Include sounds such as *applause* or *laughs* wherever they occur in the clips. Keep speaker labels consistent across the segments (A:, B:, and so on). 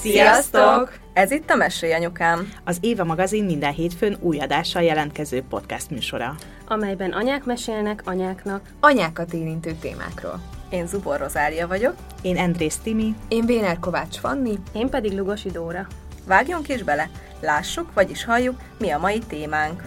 A: Sziasztok! Ez itt a Mesélj Anyukám.
B: Az Éva magazin minden hétfőn új adással jelentkező podcast műsora.
C: amelyben anyák mesélnek anyáknak.
A: Anyákat érintő témákról. Én Zubor Rozália vagyok.
B: Én Andrész Timi.
D: Én Béner Kovács Fanni.
C: Én pedig Lugosi Dóra.
A: Vágjunk is bele, lássuk, vagyis halljuk, mi a mai témánk.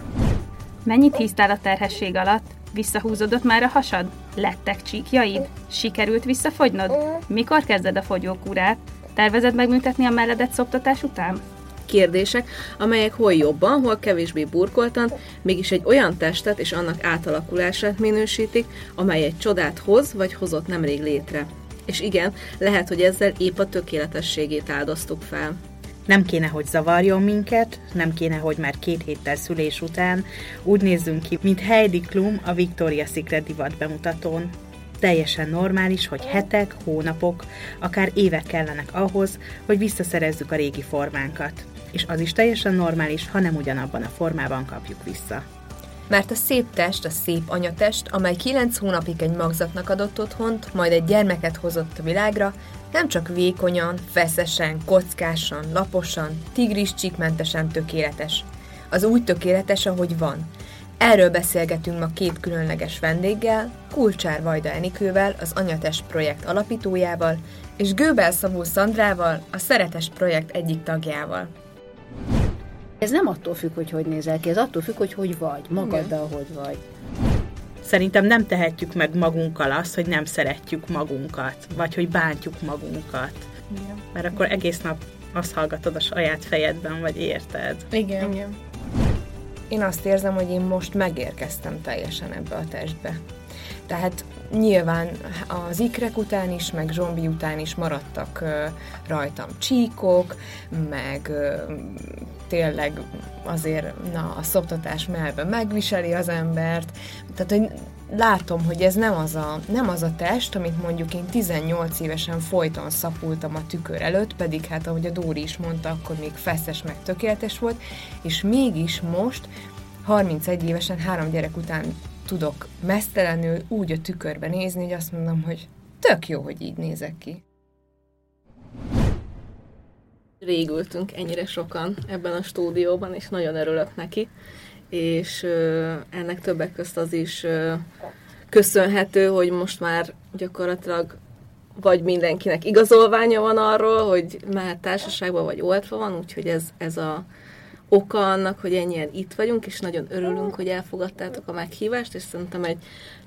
E: Mennyit híztál a terhesség alatt? Visszahúzódott már a hasad? Lettek csíkjaid? Sikerült visszafogynod? Mikor kezded a fogyókúrát? Tervezed megműtetni a melledet szoptatás után?
F: Kérdések, amelyek hol jobban, hol kevésbé burkoltan, mégis egy olyan testet és annak átalakulását minősítik, amely egy csodát hoz, vagy hozott nemrég létre. És igen, lehet, hogy ezzel épp a tökéletességét áldoztuk fel.
B: Nem kéne, hogy zavarjon minket, nem kéne, hogy már két héttel szülés után úgy nézzünk ki, mint Heidi Klum a Victoria's Secret divat bemutatón. Teljesen normális, hogy hetek, hónapok, akár évek kellenek ahhoz, hogy visszaszerezzük a régi formánkat. És az is teljesen normális, ha nem ugyanabban a formában kapjuk vissza.
D: Mert a szép test, a szép anyatest, amely kilenc hónapig egy magzatnak adott otthont, majd egy gyermeket hozott a világra, nem csak vékonyan, feszesen, kockásan, laposan, tigris csíkmentesen tökéletes. Az úgy tökéletes, ahogy van. Erről beszélgetünk ma két különleges vendéggel, Kulcsár Vajda Enikővel, az Anyatest projekt alapítójával, és Gőbel Szabó Szandrával, a Szeretes projekt egyik tagjával.
G: Ez nem attól függ, hogy hogy nézel ki, ez attól függ, hogy hogy vagy, magaddal hogy vagy.
B: Szerintem nem tehetjük meg magunkkal azt, hogy nem szeretjük magunkat, vagy hogy bántjuk magunkat. Igen. Mert akkor egész nap azt hallgatod a saját fejedben, vagy érted.
D: Igen. Igen. Én azt érzem, hogy én most megérkeztem teljesen ebbe a testbe. Tehát nyilván az ikrek után is, meg zsombi után is maradtak rajtam csíkok, meg tényleg azért na, a szoptatás melben megviseli az embert. Tehát, hogy látom, hogy ez nem az, a, nem az a test, amit mondjuk én 18 évesen folyton szapultam a tükör előtt, pedig hát ahogy a Dóri is mondta, akkor még feszes meg tökéletes volt, és mégis most 31 évesen, három gyerek után tudok mesztelenül úgy a tükörbe nézni, hogy azt mondom, hogy tök jó, hogy így nézek ki.
F: Régültünk ennyire sokan ebben a stúdióban, és nagyon örülök neki, és ö, ennek többek közt az is ö, köszönhető, hogy most már gyakorlatilag vagy mindenkinek igazolványa van arról, hogy mehet társaságban, vagy oltva van, úgyhogy ez, ez a oka annak, hogy ennyien itt vagyunk, és nagyon örülünk, hogy elfogadtátok a meghívást, és szerintem egy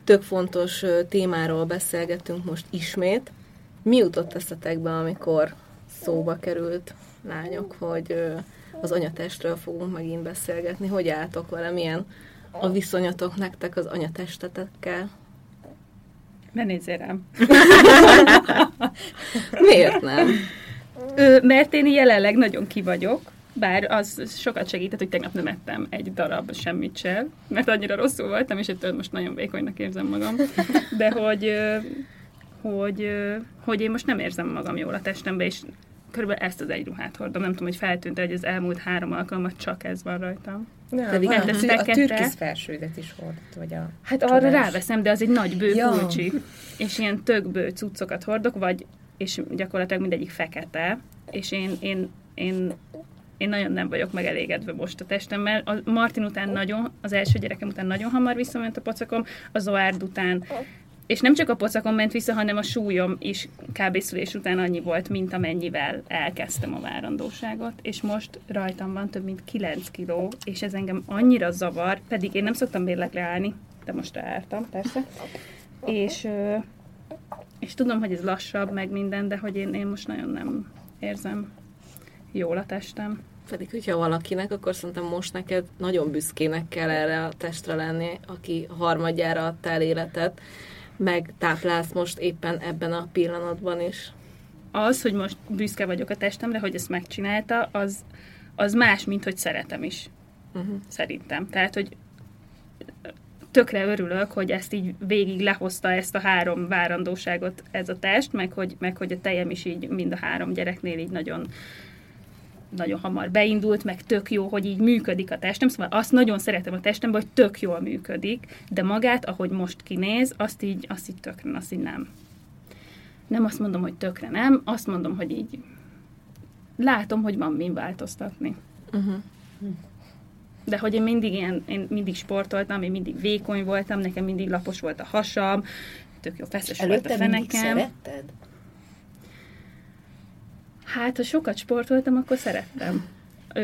F: tök fontos témáról beszélgetünk most ismét. Mi jutott eszetekbe, amikor szóba került lányok, hogy az anyatestről fogunk megint beszélgetni? Hogy álltok vele? Milyen a viszonyatok nektek az anyatestetekkel?
E: Ne nézzél rám. *laughs*
F: Miért nem?
E: Ö, mert én jelenleg nagyon ki vagyok, bár az sokat segített, hogy tegnap nem ettem egy darab semmit sem, mert annyira rosszul voltam, és ettől most nagyon vékonynak érzem magam. De hogy, hogy, hogy én most nem érzem magam jól a testembe, és körülbelül ezt az egy ruhát hordom. Nem tudom, hogy feltűnt hogy az elmúlt három alkalmat csak ez van rajtam.
D: Nem, Pedig van, a, a türkisz felsődet is hordott, vagy a
E: Hát csodás. arra ráveszem, de az egy nagy bő ja. kulcsi. És ilyen tök bő cuccokat hordok, vagy, és gyakorlatilag mindegyik fekete, és én, én, én én nagyon nem vagyok megelégedve most a testemmel. A Martin után nagyon, az első gyerekem után nagyon hamar visszament a pocakom, a Zoárd után és nem csak a pocakon ment vissza, hanem a súlyom is kb. szülés után annyi volt, mint amennyivel elkezdtem a várandóságot, és most rajtam van több mint 9 kiló, és ez engem annyira zavar, pedig én nem szoktam mérlegre állni, de most álltam, persze. És, és tudom, hogy ez lassabb, meg minden, de hogy én, én most nagyon nem érzem jól a testem.
F: Pedig, hogyha valakinek, akkor szerintem most neked nagyon büszkének kell erre a testre lenni, aki harmadjára adtál életet, meg táplálsz most éppen ebben a pillanatban is.
E: Az, hogy most büszke vagyok a testemre, hogy ezt megcsinálta, az, az más, mint hogy szeretem is. Uh-huh. Szerintem. Tehát, hogy tökre örülök, hogy ezt így végig lehozta ezt a három várandóságot ez a test, meg hogy, meg hogy a tejem is így mind a három gyereknél így nagyon nagyon hamar beindult, meg tök jó, hogy így működik a testem, szóval azt nagyon szeretem a testemben, hogy tök jól működik, de magát, ahogy most kinéz, azt így, azt így tökre, azt így nem. Nem azt mondom, hogy tökre nem, azt mondom, hogy így látom, hogy van min változtatni.
F: Uh-huh.
E: De hogy én mindig ilyen, én mindig sportoltam, én mindig vékony voltam, nekem mindig lapos volt a hasam, tök jó feszes volt a
G: Előtte
E: fenekem.
G: szeretted?
E: Hát, ha sokat sportoltam, akkor szerettem.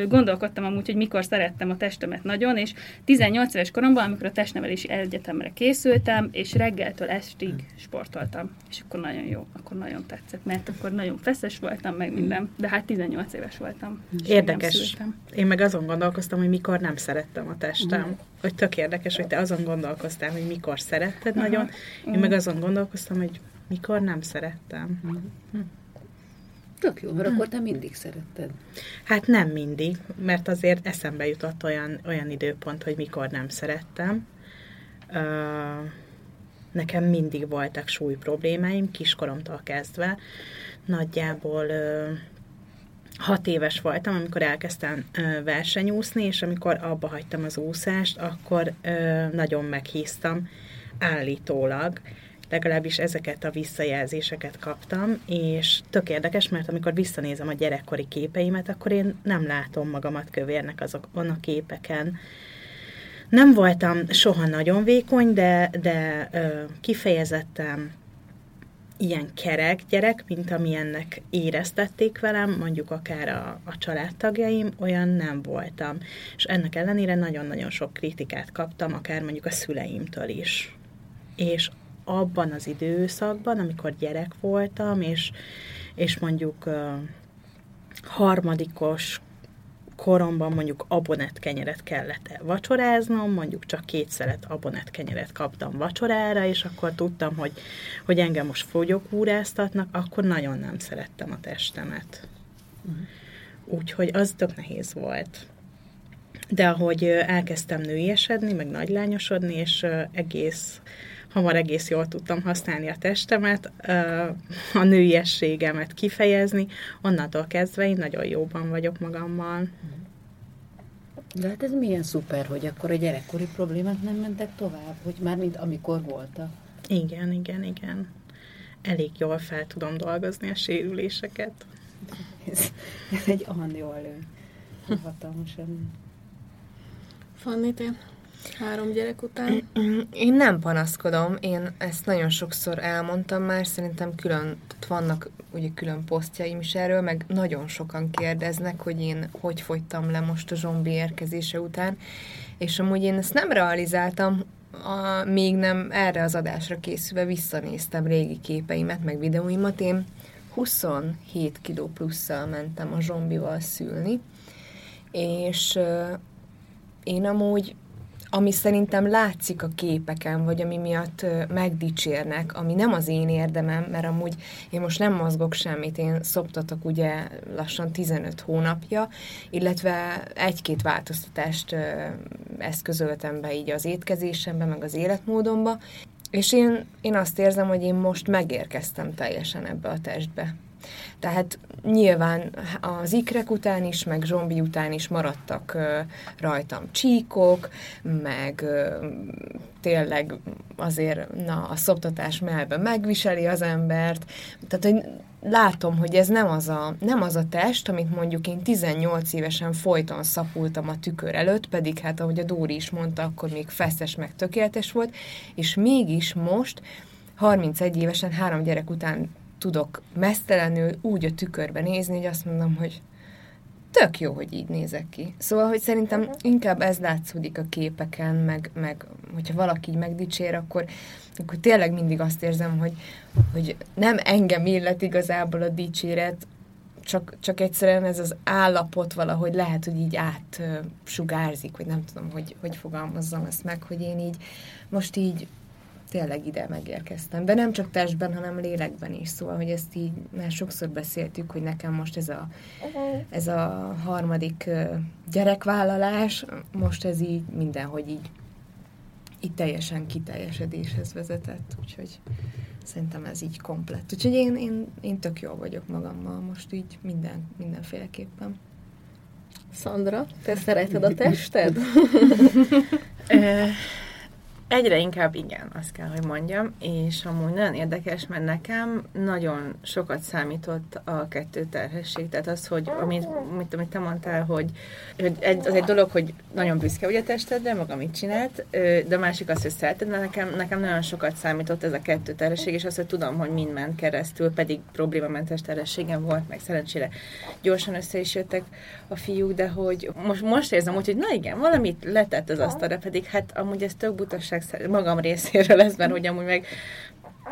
E: Gondolkodtam amúgy, hogy mikor szerettem a testemet nagyon, és 18 éves koromban, amikor a testnevelési egyetemre készültem, és reggeltől estig sportoltam. És akkor nagyon jó, akkor nagyon tetszett, mert akkor nagyon feszes voltam, meg minden. De hát 18 éves voltam.
B: Érdekes. Én meg azon gondolkoztam, hogy mikor nem szerettem a testem. Hogy tök érdekes, hogy te azon gondolkoztál, hogy mikor szeretted
E: Aha.
B: nagyon. Én meg azon gondolkoztam, hogy mikor nem szerettem.
G: Tök jó, mert akkor te mindig szeretted.
B: Hát nem mindig, mert azért eszembe jutott olyan, olyan időpont, hogy mikor nem szerettem. Ö, nekem mindig voltak súly problémáim, kiskoromtól kezdve. Nagyjából ö, hat éves voltam, amikor elkezdtem ö, versenyúszni, és amikor abba hagytam az úszást, akkor ö, nagyon meghíztam állítólag, legalábbis ezeket a visszajelzéseket kaptam, és tök érdekes, mert amikor visszanézem a gyerekkori képeimet, akkor én nem látom magamat kövérnek azokon a képeken. Nem voltam soha nagyon vékony, de, de ö, kifejezetten ilyen kerek gyerek, mint amilyennek éreztették velem, mondjuk akár a, a családtagjaim, olyan nem voltam. És ennek ellenére nagyon-nagyon sok kritikát kaptam, akár mondjuk a szüleimtől is. És abban az időszakban, amikor gyerek voltam, és, és mondjuk uh, harmadikos koromban mondjuk abonett kenyeret kellett vacsoráznom, mondjuk csak két szelet abonett kenyeret kaptam vacsorára, és akkor tudtam, hogy, hogy engem most fogyókúráztatnak, akkor nagyon nem szerettem a testemet. Úgyhogy az tök nehéz volt. De ahogy elkezdtem nőiesedni, meg nagylányosodni, és egész hamar egész jól tudtam használni a testemet, a nőiességemet kifejezni, onnantól kezdve én nagyon jóban vagyok magammal.
G: De hát ez milyen szuper, hogy akkor a gyerekkori problémák nem mentek tovább, hogy már mint amikor voltak.
B: Igen, igen, igen. Elég jól fel tudom dolgozni a sérüléseket.
G: Ez, ez egy annyó elő. Hatalmas elő.
F: Fanni, te három gyerek után? *clears throat*
D: Én nem panaszkodom, én ezt nagyon sokszor elmondtam már, szerintem külön, vannak ugye külön posztjaim is erről, meg nagyon sokan kérdeznek, hogy én hogy fogytam le most a zombi érkezése után, és amúgy én ezt nem realizáltam, a, még nem erre az adásra készülve visszanéztem régi képeimet, meg videóimat, én 27 kiló plusszal mentem a zombival szülni, és ö, én amúgy ami szerintem látszik a képeken, vagy ami miatt megdicsérnek, ami nem az én érdemem, mert amúgy én most nem mozgok semmit, én szoptatok ugye lassan 15 hónapja, illetve egy-két változtatást eszközöltem be így az étkezésembe, meg az életmódomba, és én, én azt érzem, hogy én most megérkeztem teljesen ebbe a testbe. Tehát nyilván az ikrek után is, meg zsombi után is maradtak rajtam csíkok, meg tényleg azért na, a szoptatás mellben megviseli az embert. Tehát, hogy látom, hogy ez nem az, a, nem az a test, amit mondjuk én 18 évesen folyton szapultam a tükör előtt, pedig hát ahogy a Dóri is mondta, akkor még feszes, meg tökéletes volt, és mégis most 31 évesen három gyerek után tudok mesztelenül úgy a tükörbe nézni, hogy azt mondom, hogy tök jó, hogy így nézek ki. Szóval, hogy szerintem inkább ez látszódik a képeken, meg, meg hogyha valaki így megdicsér, akkor, akkor tényleg mindig azt érzem, hogy, hogy nem engem illet igazából a dicséret, csak, csak egyszerűen ez az állapot valahogy lehet, hogy így átsugárzik, vagy nem tudom, hogy, hogy fogalmazzam ezt meg, hogy én így most így tényleg ide megérkeztem. De nem csak testben, hanem lélekben is. Szóval, hogy ezt így már sokszor beszéltük, hogy nekem most ez a, ez a harmadik gyerekvállalás, most ez így mindenhogy így, így teljesen kiteljesedéshez vezetett. Úgyhogy szerintem ez így komplett. Úgyhogy én, én, én tök jól vagyok magammal most így minden, mindenféleképpen.
F: Szandra, te szereted a tested? *laughs* *laughs*
H: Egyre inkább igen, azt kell, hogy mondjam, és amúgy nagyon érdekes, mert nekem nagyon sokat számított a kettő terhesség, tehát az, hogy amit, amit, amit te mondtál, hogy, hogy egy, az egy dolog, hogy nagyon büszke vagy a testedre, maga mit csinált, de a másik az, hogy szereted, nekem, nekem nagyon sokat számított ez a kettő terhesség, és az, hogy tudom, hogy mind ment keresztül, pedig problémamentes terhességem volt, meg szerencsére gyorsan össze is jöttek a fiúk, de hogy most, most érzem úgy, hogy na igen, valamit letett az asztalra, pedig hát amúgy ez tök butaság magam részéről lesz, mert hogy amúgy meg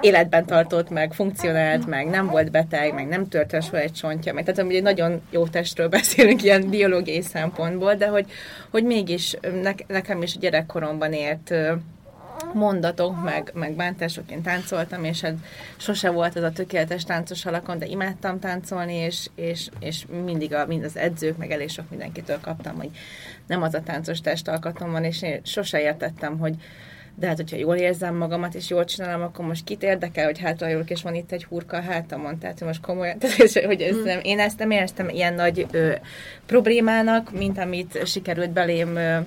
H: életben tartott, meg funkcionált, meg nem volt beteg, meg nem tört soha egy csontja, meg tehát egy nagyon jó testről *laughs* beszélünk ilyen biológiai szempontból, de hogy, hogy mégis ne, nekem is gyerekkoromban ért mondatok, meg, meg bántások, én táncoltam, és hát sose volt az a tökéletes táncos alakon, de imádtam táncolni, és, és, és mindig a, mind az edzők, meg elég sok mindenkitől kaptam, hogy nem az a táncos testalkatom van, és én sose értettem, hogy de hát, hogyha jól érzem magamat, és jól csinálom, akkor most kit érdekel, hogy hátrajulok, és van itt egy hurka a hátamon, tehát most komolyan, *laughs* tehát, hogy ez nem, én ezt nem éreztem ilyen nagy ö, problémának, mint amit sikerült belém ö,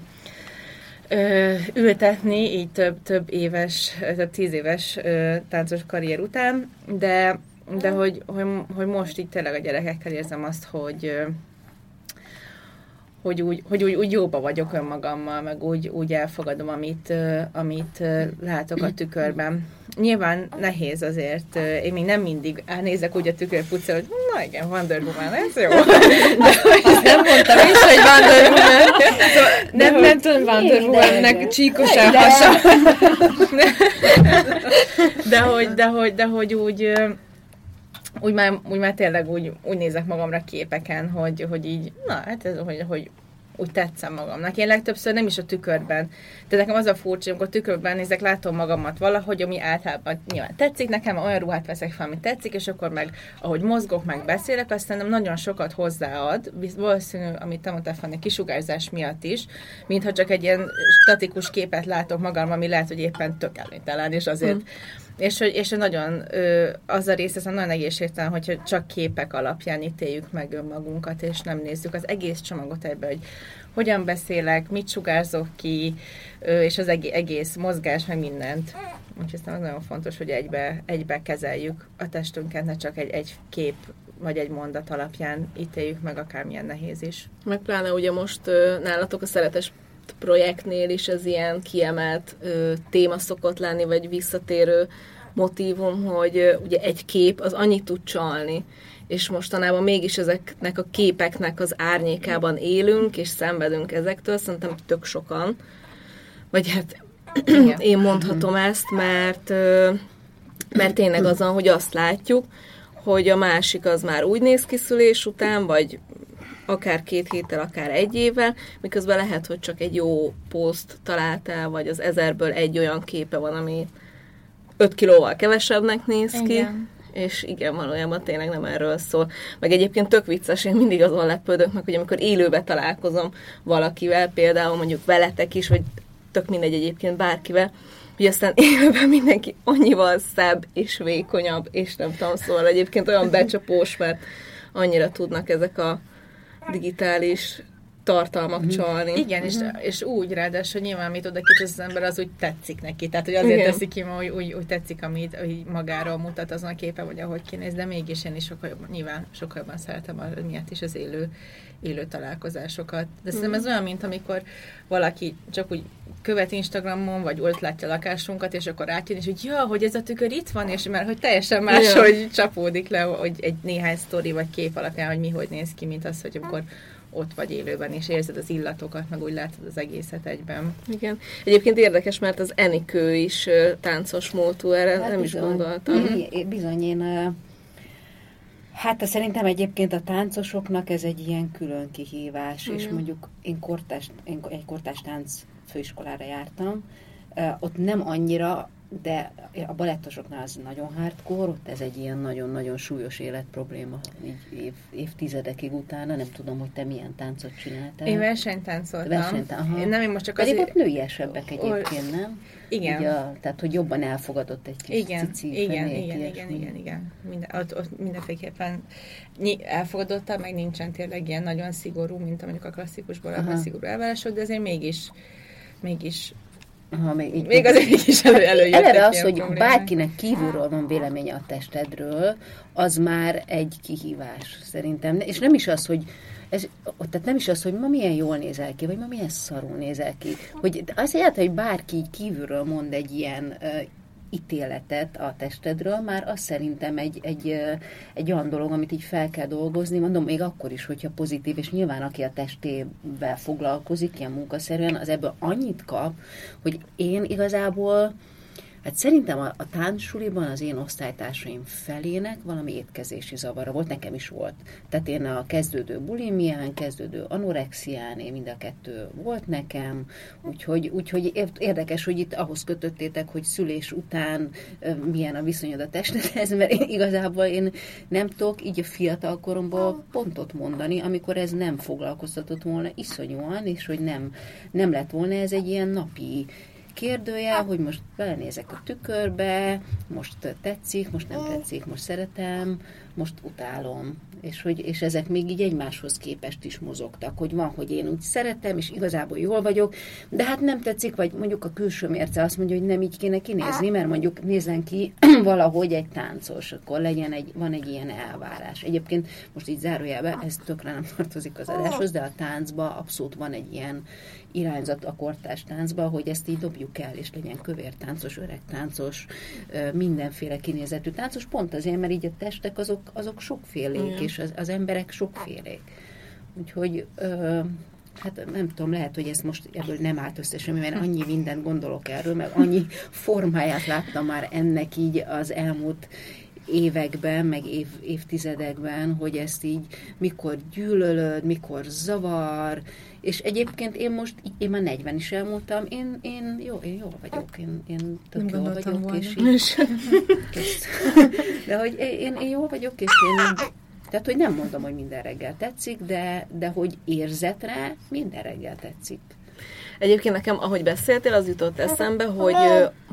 H: ö, ültetni, így több, több éves, több tíz éves ö, táncos karrier után, de, de hogy, hogy, hogy most így tényleg a gyerekekkel érzem azt, hogy ö, hogy úgy, hogy úgy, úgy jóba vagyok önmagammal, meg úgy, úgy elfogadom, amit, amit látok a tükörben. Nyilván nehéz azért, én még nem mindig nézek úgy a tükörpuccra, hogy na igen, Wonder Woman, ez jó. *laughs* De, nem mondtam is, hogy Wonder Woman. Szóval nem, nem, nem tudom, Wonder Woman-nek csíkos a hasa. De hogy, de hogy, de hogy úgy úgy már, úgy már tényleg úgy, úgy nézek magamra képeken, hogy, hogy így, na, hát ez, hogy, hogy úgy tetszem magamnak. Én legtöbbször nem is a tükörben. De nekem az a furcsa, amikor a tükörben nézek, látom magamat valahogy, ami általában nyilván tetszik nekem, olyan ruhát veszek fel, ami tetszik, és akkor meg, ahogy mozgok, meg beszélek, azt nem nagyon sokat hozzáad, valószínű, amit te mondtál, Fanny, kisugárzás miatt is, mintha csak egy ilyen statikus képet látok magam, ami lehet, hogy éppen tök előnytelen, és azért mm és hogy, és nagyon ö, az a rész, ez nagyon egészségtelen, hogyha csak képek alapján ítéljük meg önmagunkat, és nem nézzük az egész csomagot ebbe, hogy hogyan beszélek, mit sugárzok ki, ö, és az egész mozgás, meg mindent. Úgyhogy ez nagyon fontos, hogy egybe, egybe kezeljük a testünket, ne csak egy, egy kép vagy egy mondat alapján ítéljük meg, akármilyen nehéz is.
F: Meg pláne ugye most nálatok a szeretes projektnél is ez ilyen kiemelt ö, téma szokott lenni, vagy visszatérő motívum, hogy ö, ugye egy kép az annyit tud csalni, és mostanában mégis ezeknek a képeknek az árnyékában élünk, és szenvedünk ezektől, szerintem tök sokan. Vagy hát *clears throat* én mondhatom ezt, mert, ö, mert tényleg azon, hogy azt látjuk, hogy a másik az már úgy néz ki szülés után, vagy akár két héttel, akár egy évvel, miközben lehet, hogy csak egy jó poszt találtál, vagy az ezerből egy olyan képe van, ami 5 kilóval kevesebbnek néz ki. Igen. És igen, valójában tényleg nem erről szól. Meg egyébként tök vicces, én mindig azon lepődök meg, hogy amikor élőbe találkozom valakivel, például mondjuk veletek is, vagy tök mindegy egyébként bárkivel, hogy aztán élőben mindenki annyival szebb és vékonyabb, és nem tudom, szóval egyébként olyan becsapós, mert annyira tudnak ezek a digitális tartalmak uh-huh. csalni.
H: Igen, uh-huh. és, mhm. és úgy ráadásul nyilván, amit oda kicsit az ember, az úgy tetszik neki. Tehát, hogy azért Igen. teszik ki, hogy úgy, úgy tetszik, amit hogy magáról mutat azon a képe, vagy ahogy kinéz, de mégis én is sokkal jobban, nyilván sokkal jobban szeretem a, miatt is az élő, élő találkozásokat. De uh-huh. szerintem ez olyan, mint amikor valaki csak úgy követ Instagramon, vagy ott látja a lakásunkat, és akkor átjön, és hogy ja, hogy ez a tükör itt van, és mert hogy teljesen más, ja. hogy csapódik le, hogy egy néhány sztori vagy kép alapján, hogy mi hogy néz ki, mint az, hogy amikor ott vagy élőben, és érzed az illatokat, meg úgy látod az egészet egyben.
F: Igen. Egyébként érdekes, mert az Enikő is táncos módú, erre hát nem bizony, is gondoltam.
G: Bizony, én Hát szerintem egyébként a táncosoknak ez egy ilyen külön kihívás, Igen. és mondjuk én, kortás, én egy kortás tánc főiskolára jártam, ott nem annyira de a balettosoknál az nagyon hardcore, ott ez egy ilyen nagyon-nagyon súlyos életprobléma, így év, évtizedekig utána, nem tudom, hogy te milyen táncot csináltál.
H: Én versenytáncoltam. Versenytán,
G: Én nem, én most csak Pedig azért... ott nőiesebbek egyébként, nem?
H: Igen.
G: a, tehát, hogy jobban elfogadott egy kis
H: igen,
G: cici,
H: igen, igen, igen, igen, igen, Minden, ott, ott mindenféleképpen elfogadottabb, meg nincsen tényleg ilyen nagyon szigorú, mint mondjuk a klasszikusból a szigorú elvárások, de azért mégis, mégis
G: ha még, így,
D: Még azért így is elő, előjöttek
G: Eleve az, hogy
D: problémák.
G: bárkinek kívülről van véleménye a testedről, az már egy kihívás szerintem. És nem is az, hogy ez, tehát nem is az, hogy ma milyen jól nézel ki, vagy ma milyen szarul nézel ki. Hogy az egyáltalán, hogy bárki kívülről mond egy ilyen uh, ítéletet a testedről, már az szerintem egy, egy, egy olyan dolog, amit így fel kell dolgozni, mondom, még akkor is, hogyha pozitív, és nyilván aki a testével foglalkozik ilyen munkaszerűen, az ebből annyit kap, hogy én igazából Hát szerintem a, a táncsuliban az én osztálytársaim felének valami étkezési zavara volt, nekem is volt. Tehát én a kezdődő bulimián, kezdődő anorexián, én mind a kettő volt nekem, úgyhogy, úgyhogy ér- érdekes, hogy itt ahhoz kötöttétek, hogy szülés után milyen a viszonyod a testedhez, *laughs* mert én igazából én nem tudok így a fiatal koromban pontot mondani, amikor ez nem foglalkoztatott volna iszonyúan, és hogy nem, nem lett volna ez egy ilyen napi kérdője, hogy most belenézek a tükörbe, most tetszik, most nem tetszik, most szeretem, most utálom. És, hogy, és ezek még így egymáshoz képest is mozogtak, hogy van, hogy én úgy szeretem, és igazából jól vagyok, de hát nem tetszik, vagy mondjuk a külső mérce azt mondja, hogy nem így kéne kinézni, mert mondjuk nézzen ki *clears throat* valahogy egy táncos, akkor legyen egy, van egy ilyen elvárás. Egyébként most így zárójelben, ez tökre nem tartozik az adáshoz, de a táncba abszolút van egy ilyen irányzat a kortárs táncba, hogy ezt így dobjuk el, és legyen kövér táncos, öreg táncos, mindenféle kinézetű táncos, pont azért, mert így a testek azok, azok sokfélék,
F: Igen.
G: és az, az emberek sokfélék. Úgyhogy ö, Hát nem tudom, lehet, hogy ez most ebből nem állt össze semmi, mert annyi mindent gondolok erről, meg annyi formáját láttam már ennek így az elmúlt években, meg év, évtizedekben, hogy ezt így mikor gyűlölöd, mikor zavar, és egyébként én most, én már 40 is elmúltam, én, én jó, én jól vagyok, én, én tök
D: Nem
G: jól vagyok,
D: volna.
G: és így. *laughs* De hogy én, én jól vagyok, és én tehát, hogy nem mondom, hogy minden reggel tetszik, de, de hogy érzetre minden reggel tetszik.
F: Egyébként nekem, ahogy beszéltél, az jutott eszembe, hogy,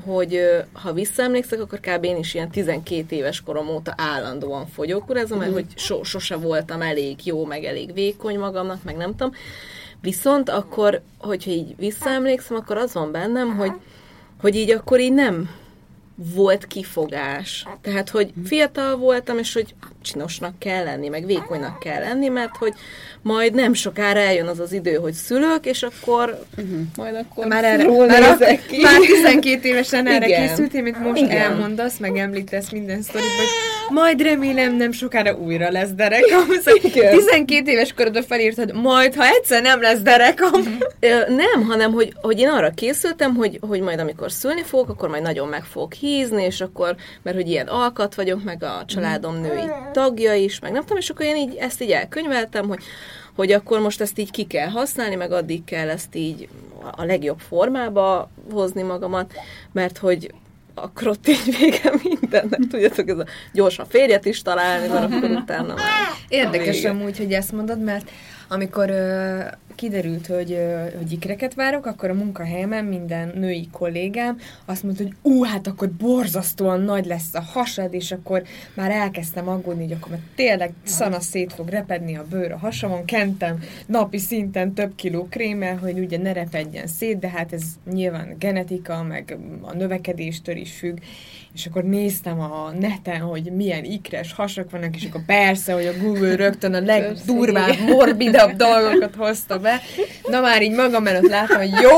F: hogy ha visszaemlékszek, akkor kb. én is ilyen 12 éves korom óta állandóan fogyókurázom, mert hogy so, sose voltam elég jó, meg elég vékony magamnak, meg nem tudom. Viszont akkor, hogyha így visszaemlékszem, akkor az van bennem, hogy, hogy így akkor így nem volt kifogás. Tehát, hogy fiatal voltam, és hogy csinosnak kell lenni, meg vékonynak kell lenni, mert hogy majd nem sokára eljön az az idő, hogy szülök, és akkor uh-huh. majd akkor
D: Már erre, már,
F: nézek ki.
D: már 12 évesen erre
F: Igen.
D: készültél, mint most
F: Igen.
D: elmondasz, meg említesz minden sztorit, hogy majd remélem nem sokára újra lesz derekam. Szóval
F: Igen.
D: 12 éves korodra felírtad, majd ha egyszer nem lesz derekam. *laughs*
F: Nem, hanem hogy, hogy én arra készültem, hogy, hogy majd amikor szülni fogok, akkor majd nagyon meg fogok hízni, és akkor, mert hogy ilyen alkat vagyok, meg a családom női tagja is, meg nem tudom, és akkor én így ezt így elkönyveltem, hogy, hogy akkor most ezt így ki kell használni, meg addig kell ezt így a legjobb formába hozni magamat, mert hogy akkor ott így vége mindennek, tudjátok, ez a gyorsan férjet is találni, mert akkor utána már
D: Érdekes amúgy, hogy ezt mondod, mert amikor ö, kiderült, hogy, hogy ikreket várok, akkor a munkahelyemen minden női kollégám azt mondta, hogy ú, hát akkor borzasztóan nagy lesz a hasad, és akkor már elkezdtem aggódni, hogy akkor már tényleg szana szét fog repedni a bőr a hasamon, kentem napi szinten több kiló krémmel, hogy ugye ne repedjen szét, de hát ez nyilván genetika, meg a növekedéstől is függ, és akkor néztem a neten, hogy milyen ikres hasak vannak, és akkor persze, hogy a Google rögtön a legdurvább, morbidabb dolgokat hozta be. Na már így magam előtt láttam, hogy jó,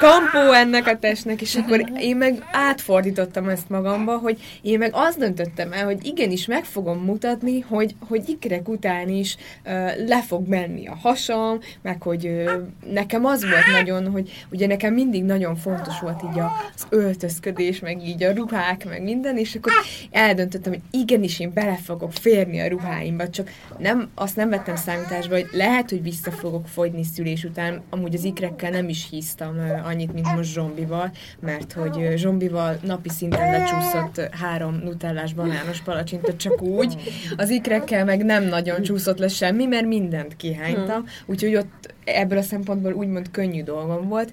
D: kampó ennek a testnek, és akkor én meg átfordítottam ezt magamba, hogy én meg azt döntöttem el, hogy igenis meg fogom mutatni, hogy, hogy ikrek után is uh, le fog menni a hasam, meg hogy uh, nekem az volt nagyon, hogy ugye nekem mindig nagyon fontos volt így az öltözködés, meg így a ruhák, meg minden, és akkor eldöntöttem, hogy igenis én bele fogok férni a ruháimba, csak nem, azt nem vettem számításba, hogy lehet, hogy vissza fogok fogyni szülés után, amúgy az ikrekkel nem is híztam annyit, mint most zsombival, mert hogy zsombival napi szinten lecsúszott három nutellás banános palacsintot csak úgy, az ikrekkel meg nem nagyon csúszott le semmi, mert mindent kihánytam, úgyhogy ott ebből a szempontból úgymond könnyű dolgom volt,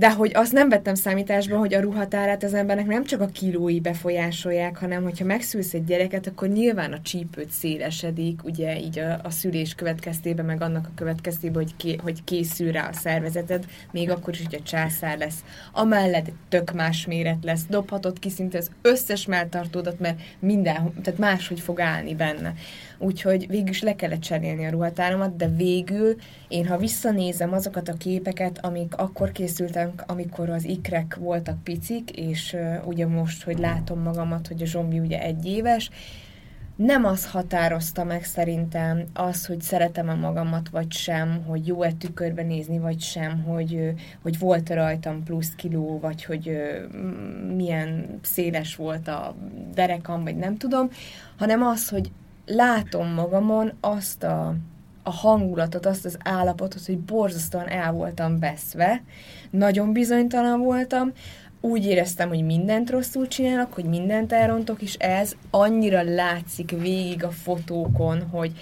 D: de hogy azt nem vettem számításba, hogy a ruhatárát az embernek nem csak a kilói befolyásolják, hanem hogyha megszülsz egy gyereket, akkor nyilván a csípőt szélesedik, ugye így a, a szülés következtében, meg annak a következtében, hogy, ké, hogy készül rá a szervezeted, még akkor is, hogy a császár lesz. Amellett tök más méret lesz, dobhatod ki szinte az összes melltartódat, mert minden, tehát máshogy fog állni benne. Úgyhogy végül is le kellett cserélni a ruhatáromat, de végül én, ha visszanézem azokat a képeket, amik akkor készültek, amikor az ikrek voltak picik, és uh, ugye most, hogy látom magamat, hogy a zsombi ugye egy éves, nem az határozta meg szerintem az, hogy szeretem a magamat, vagy sem, hogy jó-e tükörbe nézni, vagy sem, hogy, hogy volt rajtam plusz kiló, vagy hogy milyen széles volt a derekam, vagy nem tudom, hanem az, hogy látom magamon azt a, a hangulatot, azt az állapotot, hogy borzasztóan el voltam veszve, nagyon bizonytalan voltam, úgy éreztem, hogy mindent rosszul csinálok, hogy mindent elrontok, és ez annyira látszik végig a fotókon, hogy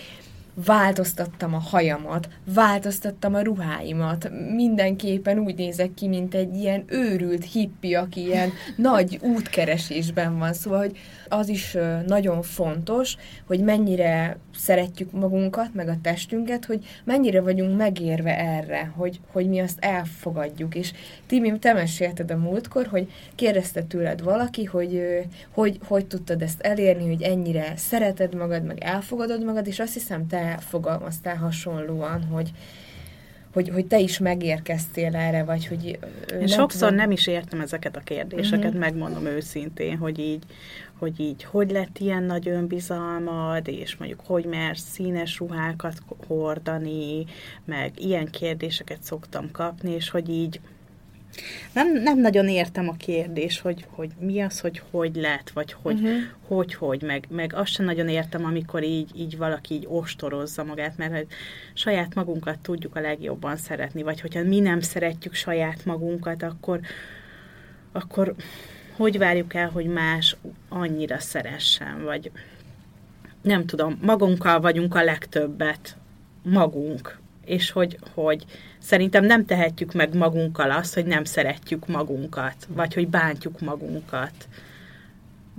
D: változtattam a hajamat, változtattam a ruháimat, mindenképpen úgy nézek ki, mint egy ilyen őrült hippi, aki ilyen *laughs* nagy útkeresésben van. Szóval, hogy az is nagyon fontos, hogy mennyire szeretjük magunkat, meg a testünket, hogy mennyire vagyunk megérve erre, hogy, hogy mi azt elfogadjuk. És Timi, te mesélted a múltkor, hogy kérdezte tőled valaki, hogy, hogy hogy tudtad ezt elérni, hogy ennyire szereted magad, meg elfogadod magad, és azt hiszem, te fogalmaztál hasonlóan, hogy, hogy, hogy te is megérkeztél erre, vagy hogy...
B: Én nem sokszor tudom. nem is értem ezeket a kérdéseket, uh-huh. megmondom őszintén, hogy így, hogy így hogy lett ilyen nagy önbizalmad, és mondjuk hogy mersz színes ruhákat hordani, meg ilyen kérdéseket szoktam kapni, és hogy így nem, nem nagyon értem a kérdés, hogy, hogy mi az, hogy hogy lett, vagy hogy, uh-huh. hogy, hogy, meg, meg azt sem nagyon értem, amikor így, így valaki így ostorozza magát, mert hogy saját magunkat tudjuk a legjobban szeretni, vagy hogyha mi nem szeretjük saját magunkat, akkor, akkor hogy várjuk el, hogy más annyira szeressen, vagy nem tudom, magunkkal vagyunk a legtöbbet, magunk, és hogy, hogy szerintem nem tehetjük meg magunkkal azt, hogy nem szeretjük magunkat, vagy hogy bántjuk magunkat.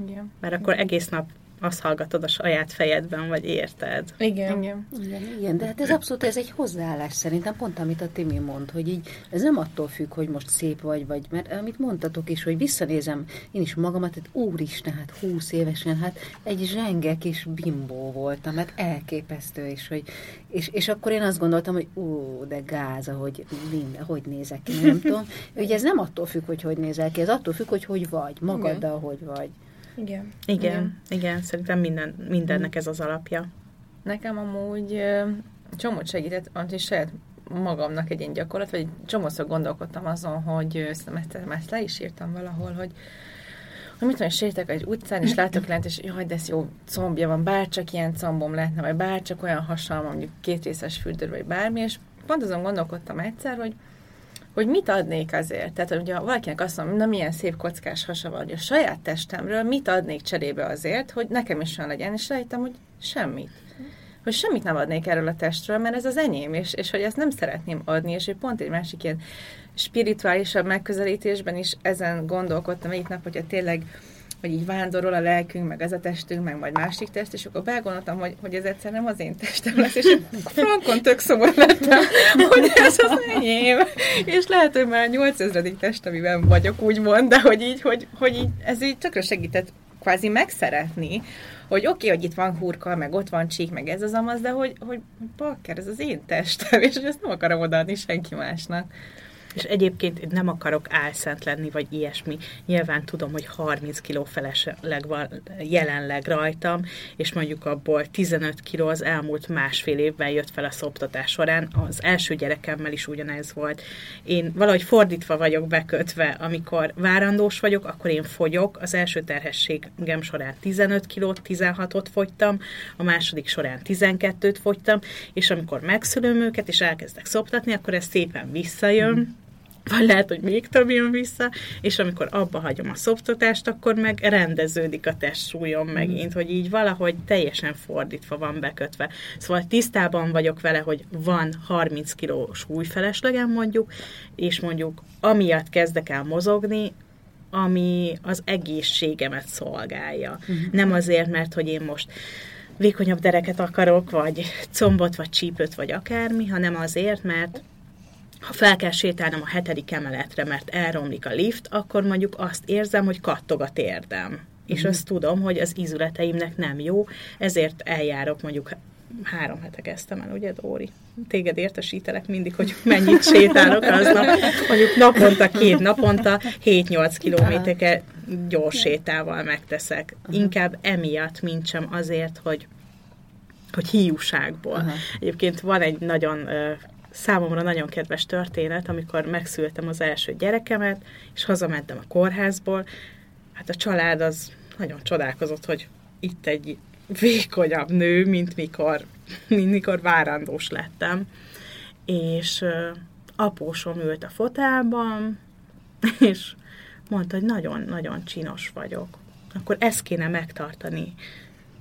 B: Igen. Mert akkor egész nap azt hallgatod a saját fejedben, vagy érted.
D: Igen.
G: Igen. Igen, igen. de hát ez abszolút, ez egy hozzáállás szerintem, pont amit a Timi mond, hogy így ez nem attól függ, hogy most szép vagy, vagy, mert amit mondtatok is, hogy visszanézem én is magamat, hát úristen, hát húsz évesen, hát egy zsenge kis bimbó voltam, hát elképesztő, és, hogy, és, és akkor én azt gondoltam, hogy ú, de gáz, ahogy minden, hogy nézek ki, nem tudom. *laughs* Ugye ez nem attól függ, hogy hogy nézel ki, ez attól függ, hogy hogy vagy, magaddal, hogy vagy.
D: Igen.
B: Igen, igen, igen szerintem minden, mindennek ez az alapja.
H: Nekem amúgy csomót segített, és saját magamnak egy ilyen gyakorlat, vagy csomószor gondolkodtam azon, hogy ezt, ezt le is írtam valahol, hogy hogy mit tudom, sétek egy utcán, és látok lent, és jaj, de ez jó combja van, bárcsak ilyen combom lehetne, vagy bárcsak olyan hasonló, mondjuk két részes fürdő, vagy bármi, és pont azon gondolkodtam egyszer, hogy hogy mit adnék azért. Tehát, hogyha valakinek azt mondom, na milyen szép kockás hasa van, hogy a saját testemről mit adnék cserébe azért, hogy nekem is olyan legyen, és rájöttem, hogy semmit. Hogy semmit nem adnék erről a testről, mert ez az enyém, és, és hogy ezt nem szeretném adni, és hogy pont egy másik ilyen spirituálisabb megközelítésben is ezen gondolkodtam egyik nap, hogyha tényleg hogy így vándorol a lelkünk, meg ez a testünk, meg majd másik test, és akkor belgondoltam, hogy, hogy ez egyszer nem az én testem lesz, és frankon tök szomor lettem, hogy ez az enyém. És lehet, hogy már a 8000. test, amiben vagyok, úgymond, de hogy így, hogy, hogy így, ez így tökre segített kvázi megszeretni, hogy oké, okay, hogy itt van hurka, meg ott van csík, meg ez az amaz, de hogy, hogy bakker, ez az én testem, és hogy ezt nem akarom odaadni senki másnak.
B: És egyébként nem akarok álszent lenni, vagy ilyesmi. Nyilván tudom, hogy 30 kiló felesleg van jelenleg rajtam, és mondjuk abból 15 kiló az elmúlt másfél évben jött fel a szoptatás során. Az első gyerekemmel is ugyanez volt. Én valahogy fordítva vagyok bekötve, amikor várandós vagyok, akkor én fogyok. Az első terhességem során 15 kilót, 16-ot fogytam, a második során 12-t fogytam, és amikor megszülöm őket, és elkezdek szoptatni, akkor ez szépen visszajön, vagy lehet, hogy még több jön vissza, és amikor abba hagyom a szoptatást, akkor meg rendeződik a testsúlyom mm. megint, hogy így valahogy teljesen fordítva van bekötve. Szóval tisztában vagyok vele, hogy van 30 kg súlyfeleslegem mondjuk, és mondjuk amiatt kezdek el mozogni, ami az egészségemet szolgálja. Uh-huh. Nem azért, mert hogy én most vékonyabb dereket akarok, vagy combot, vagy csípőt, vagy akármi, hanem azért, mert ha fel kell sétálnom a hetedik emeletre, mert elromlik a lift, akkor mondjuk azt érzem, hogy kattog a térdem. És mm. azt tudom, hogy az ízületeimnek nem jó, ezért eljárok mondjuk három hete kezdtem el, ugye, Dóri? Téged értesítelek mindig, hogy mennyit *laughs* sétálok aznap. Mondjuk naponta, két naponta 7-8 kilométereket gyors sétával megteszek. Inkább emiatt, mint sem azért, hogy hogy hiúságból. Aha. Egyébként van egy nagyon számomra nagyon kedves történet, amikor megszültem az első gyerekemet, és hazamentem a kórházból. Hát a család az nagyon csodálkozott, hogy itt egy vékonyabb nő, mint mikor, mint mikor várandós lettem. És apósom ült a fotelban, és mondta, hogy nagyon-nagyon csinos vagyok. Akkor ezt kéne megtartani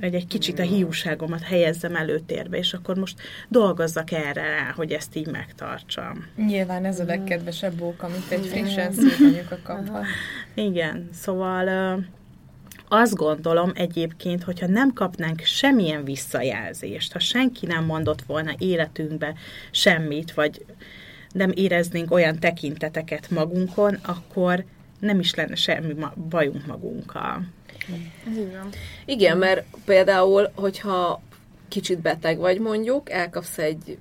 B: hogy egy kicsit a hiúságomat helyezzem előtérbe, és akkor most dolgozzak erre rá, hogy ezt így megtartsam.
D: Nyilván ez a legkedvesebb bók, amit egy frissen szép a kaphat. *laughs*
B: Igen, szóval azt gondolom egyébként, hogyha nem kapnánk semmilyen visszajelzést, ha senki nem mondott volna életünkbe semmit, vagy nem éreznénk olyan tekinteteket magunkon, akkor nem is lenne semmi bajunk magunkkal.
F: Igen, mert például, hogyha kicsit beteg vagy mondjuk, elkapsz egy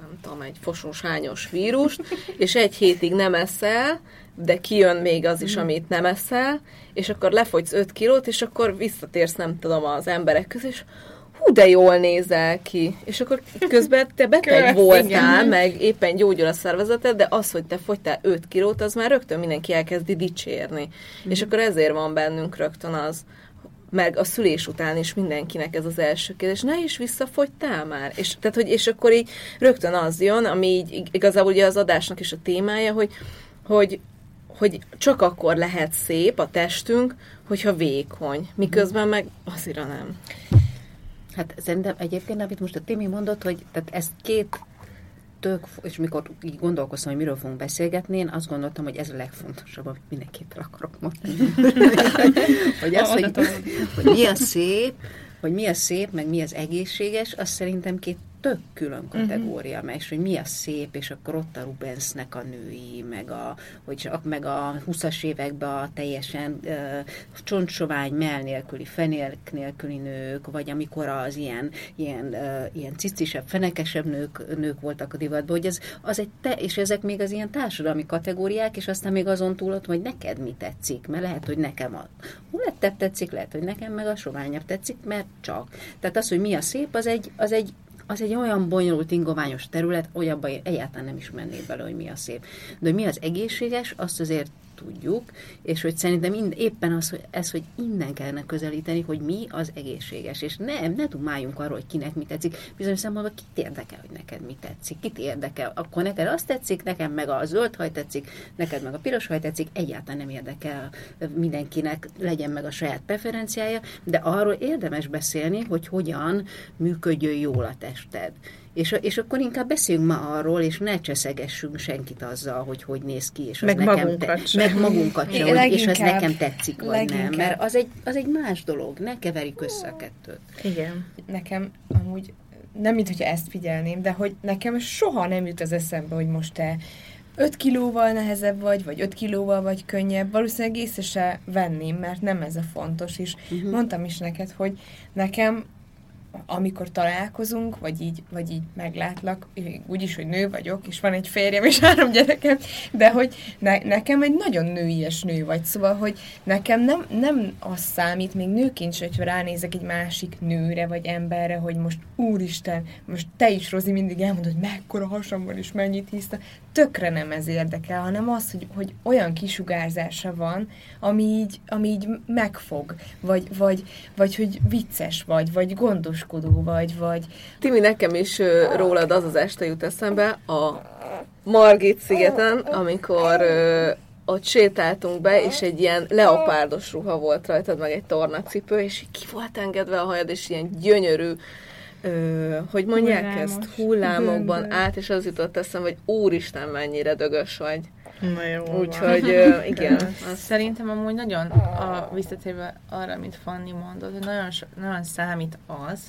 F: nem tudom, egy fosós hányos vírust, *laughs* és egy hétig nem eszel, de kijön még az is, amit nem eszel, és akkor lefogysz 5 kilót, és akkor visszatérsz, nem tudom, az emberek közé, és hú, de jól nézel ki. És akkor közben te beteg Kösz, voltál, igen. meg éppen gyógyul a szervezeted, de az, hogy te fogytál 5 kilót, az már rögtön mindenki elkezdi dicsérni. Mm. És akkor ezért van bennünk rögtön az, meg a szülés után is mindenkinek ez az első kérdés, ne is visszafogytál már? És, tehát, hogy, és akkor így rögtön az jön, ami így igazából ugye az adásnak is a témája, hogy, hogy, hogy csak akkor lehet szép a testünk, hogyha vékony, miközben meg azért nem.
G: Hát szerintem egyébként, amit most a Timi mondott, hogy tehát ezt két tök, és mikor így gondolkoztam, hogy miről fogunk beszélgetni, én azt gondoltam, hogy ez a legfontosabb, amit mindenképp akarok mondani. *laughs* hogy az, hogy, hogy mi a szép, hogy mi a szép, meg mi az egészséges, az szerintem két tök külön mhm. kategória, uh-huh. és hogy mi a szép, és akkor ott a Rubensnek a női, meg a, hogy, meg a 20-as években a teljesen uh, csontsovány, mell nélküli, fenél nélküli nők, vagy amikor az ilyen, ilyen, uh, ilyen cicisebb, fenekesebb nők, nők voltak a divatban, hogy ez az egy te, és ezek még az ilyen társadalmi kategóriák, és aztán még azon túl ott, hogy neked mi tetszik, mert lehet, hogy nekem a hulettebb tetszik, lehet, hogy nekem meg a soványabb tetszik, mert csak. Tehát az, hogy mi a szép, az egy, az egy az egy olyan bonyolult, ingoványos terület, hogy abban egyáltalán nem is mennék bele, hogy mi a szép. De hogy mi az egészséges, azt azért tudjuk, és hogy szerintem mind, éppen az, hogy ez, hogy innen kellene közelíteni, hogy mi az egészséges, és nem, ne tudáljunk arról, hogy kinek mi tetszik. Bizonyos szempontból kit érdekel, hogy neked mi tetszik, kit érdekel, akkor neked azt tetszik, nekem meg a zöld haj tetszik, neked meg a piros haj tetszik, egyáltalán nem érdekel mindenkinek, legyen meg a saját preferenciája, de arról érdemes beszélni, hogy hogyan működjön jól a tested. És, és akkor inkább beszéljünk ma arról, és ne cseszegessünk senkit azzal, hogy hogy néz ki, és az
B: meg
G: nekem
B: magunkat
G: te, sem. meg magunkat sem, hogy, és az nekem tetszik, vagy leginkább. nem. Mert az egy, az egy más dolog, ne keverik össze a kettőt.
B: Igen.
D: Nekem amúgy nem mint hogyha ezt figyelném, de hogy nekem soha nem jut az eszembe, hogy most te 5 kilóval nehezebb vagy, vagy 5 kilóval vagy könnyebb, valószínűleg észre se venném, mert nem ez a fontos, és uh-huh. mondtam is neked, hogy nekem amikor találkozunk, vagy így, vagy így meglátlak, úgyis, hogy nő vagyok, és van egy férjem és három gyerekem, de hogy ne, nekem egy nagyon nőies nő vagy, szóval, hogy nekem nem, nem az számít, még nőként sem, hogyha ránézek egy másik nőre, vagy emberre, hogy most úristen, most te is, Rozi, mindig elmondod, hogy mekkora hasam van, és mennyit hiszta, tökre nem ez érdekel, hanem az, hogy, hogy olyan kisugárzása van, ami így, ami így megfog, vagy, vagy, vagy hogy vicces vagy, vagy gondoskodó vagy, vagy...
F: Timi, nekem is rólad az az este jut eszembe, a Margit szigeten, amikor ö, ott sétáltunk be, és egy ilyen leopárdos ruha volt rajtad, meg egy tornacipő, és ki volt engedve a hajad, és ilyen gyönyörű, ö, hogy mondják
E: Hullámos.
F: ezt, hullámokban át, és az jutott eszem, hogy úristen, mennyire dögös vagy.
B: Na jó.
F: Úgyhogy ö, *laughs* igen, az
H: Szerintem amúgy nagyon, a, visszatérve arra, amit Fanni mondott, hogy nagyon, so, nagyon számít az,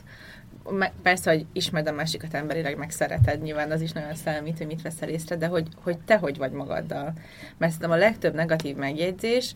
H: persze, hogy ismered a másikat emberileg, meg szereted, nyilván az is nagyon számít, hogy mit veszel észre, de hogy, hogy te hogy vagy magaddal. Mert szerintem a legtöbb negatív megjegyzés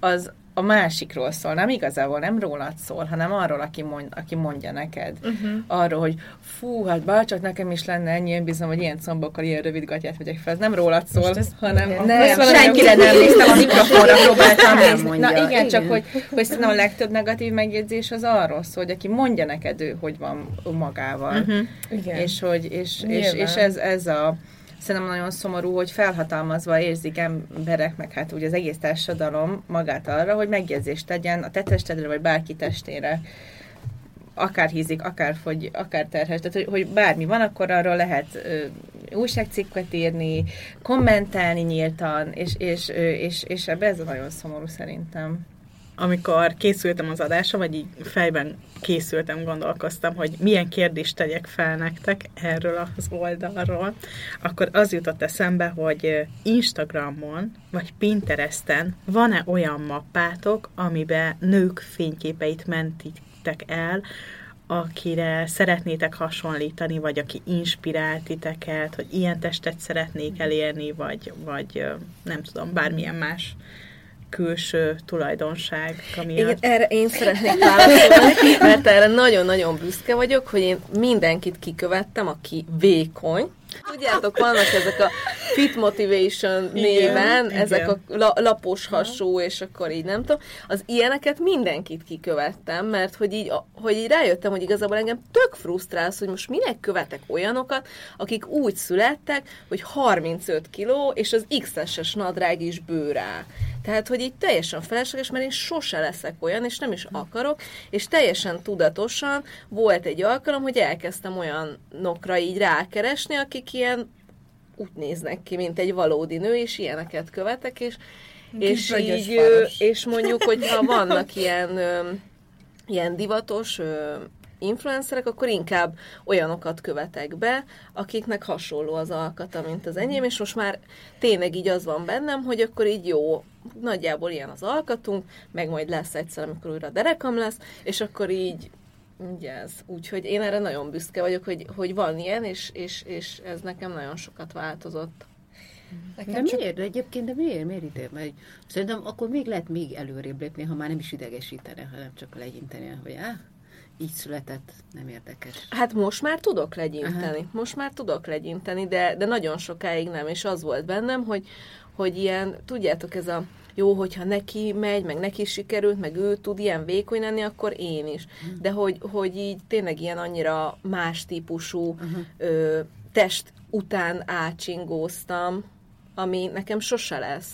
H: az a másikról szól, nem igazából nem rólad szól, hanem arról, aki, mond, aki mondja neked. Uh-huh. Arról, hogy fú, hát bárcsak nekem is lenne ennyi, én bízom, hogy ilyen combokkal, ilyen rövid gatyát vegyek fel. Ez nem rólad szól,
D: ez-
H: hanem
D: nem,
H: nem, *laughs* senkire nem néztem a mikrofonra, próbáltam
G: Nem
H: nézni.
G: mondja.
H: Na igen,
G: Igen.
H: csak hogy, hogy szerintem a legtöbb negatív megjegyzés az arról szól, hogy aki mondja neked ő, hogy van magával. Uh-huh.
D: Igen.
H: És, hogy, és, és, és ez, ez a szerintem nagyon szomorú, hogy felhatalmazva érzik emberek, meg hát úgy az egész társadalom magát arra, hogy megjegyzést tegyen a te testedre, vagy bárki testére akár hízik, akár fogy, akár terhes, tehát hogy, hogy bármi van, akkor arról lehet ö, újságcikket írni, kommentálni nyíltan, és, és, ö, és, és ebbe ez a nagyon szomorú szerintem.
B: Amikor készültem az adásra, vagy így fejben készültem, gondolkoztam, hogy milyen kérdést tegyek fel nektek erről az oldalról, akkor az jutott eszembe, hogy Instagramon vagy Pinteresten van-e olyan mappátok, amiben nők fényképeit mentitek el, akire szeretnétek hasonlítani, vagy aki inspirált titeket, hogy ilyen testet szeretnék elérni, vagy, vagy nem tudom, bármilyen más külső tulajdonság, ami
F: Igen, erre én szeretnék *laughs* válaszolni, mert erre nagyon-nagyon büszke vagyok, hogy én mindenkit kikövettem, aki vékony. Tudjátok, vannak ezek a Fit Motivation néven,
B: igen.
F: ezek a la- lapos hasú, és akkor így nem tudom. Az ilyeneket mindenkit kikövettem, mert hogy így, hogy így rájöttem, hogy igazából engem tök frusztrálsz, hogy most minek követek olyanokat, akik úgy születtek, hogy 35 kiló, és az XS-es nadrág is bőrá. Tehát, hogy így teljesen felesleges, mert én sose leszek olyan, és nem is akarok, és teljesen tudatosan volt egy alkalom, hogy elkezdtem olyanokra így rákeresni, akik ilyen úgy néznek ki, mint egy valódi nő, és ilyeneket követek, és, és így,
D: faros.
F: és mondjuk, hogyha *laughs* vannak ilyen, ilyen divatos influencerek, akkor inkább olyanokat követek be, akiknek hasonló az alkata, mint az enyém, és most már tényleg így az van bennem, hogy akkor így jó, nagyjából ilyen az alkatunk, meg majd lesz egyszer, amikor újra derekam lesz, és akkor így így ez. Úgyhogy én erre nagyon büszke vagyok, hogy, hogy van ilyen, és, és, és ez nekem nagyon sokat változott.
G: De
D: Nekem csak
G: miért? De egyébként, de miért? Miért ide? Mert szerintem akkor még lehet még előrébb lépni, ha már nem is idegesítene, hanem csak legyinteni, hogy á, így született, nem érdekes.
F: Hát most már tudok legyinteni. Aha. Most már tudok legyinteni, de, de nagyon sokáig nem, és az volt bennem, hogy, hogy ilyen, tudjátok, ez a jó, hogyha neki megy, meg neki sikerült, meg ő tud ilyen vékony lenni, akkor én is. De hogy, hogy így tényleg ilyen annyira más típusú ö, test után átsingóztam, ami nekem sose lesz.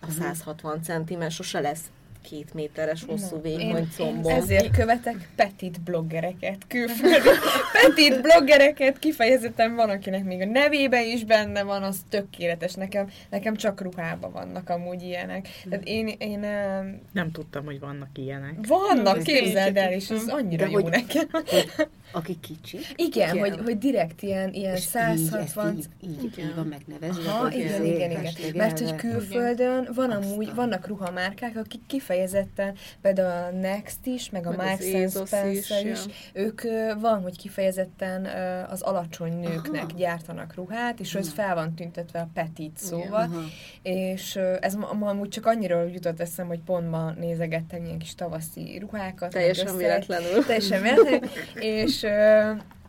F: A 160 centimen, sose lesz két méteres hosszú vékony combom.
D: ezért követek petit bloggereket, külföldi *laughs* petit bloggereket, kifejezetten van, akinek még a nevébe is benne van, az tökéletes. Nekem, nekem csak ruhában vannak amúgy ilyenek. Tehát én, én em,
B: Nem tudtam, hogy vannak ilyenek.
D: vannak,
G: Ez
D: képzeld el, és ez annyira
G: De
D: jó
G: hogy-
D: nekem.
G: Aki kicsi,
D: Igen,
F: Igen.
D: Hogy, hogy direkt ilyen, ilyen
G: és
D: 160
G: így, így, így, így van megnevezve.
D: Aha,
G: hogy
D: igen, igen, igen. Mert hogy külföldön van amúgy, vannak ruhamárkák, akik kifejezetten, például a Next is, meg a
F: Meg
D: Marks and Spencer
F: is,
D: is,
F: ja.
D: ők van, hogy kifejezetten az alacsony nőknek
G: Aha.
D: gyártanak ruhát, és ez fel van tüntetve a petit szóval, és ez ma, ma amúgy csak annyira jutott eszem, hogy pont ma nézegettem ilyen kis tavaszi ruhákat.
F: Teljesen véletlenül.
D: Teljesen véletlenül, és,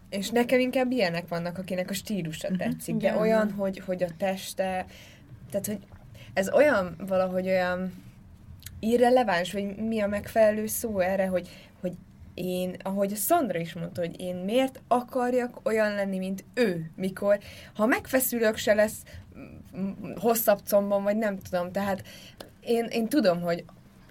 D: és nekem inkább ilyenek vannak, akinek a stílusa
F: Mhm.
D: tetszik, de olyan, hogy, hogy a teste, tehát, hogy ez olyan valahogy olyan irreleváns, vagy mi a megfelelő szó erre, hogy, hogy én, ahogy a Szandra is mondta, hogy én miért akarjak olyan lenni, mint ő, mikor, ha megfeszülök, se lesz hosszabb combom, vagy nem tudom, tehát én, én tudom, hogy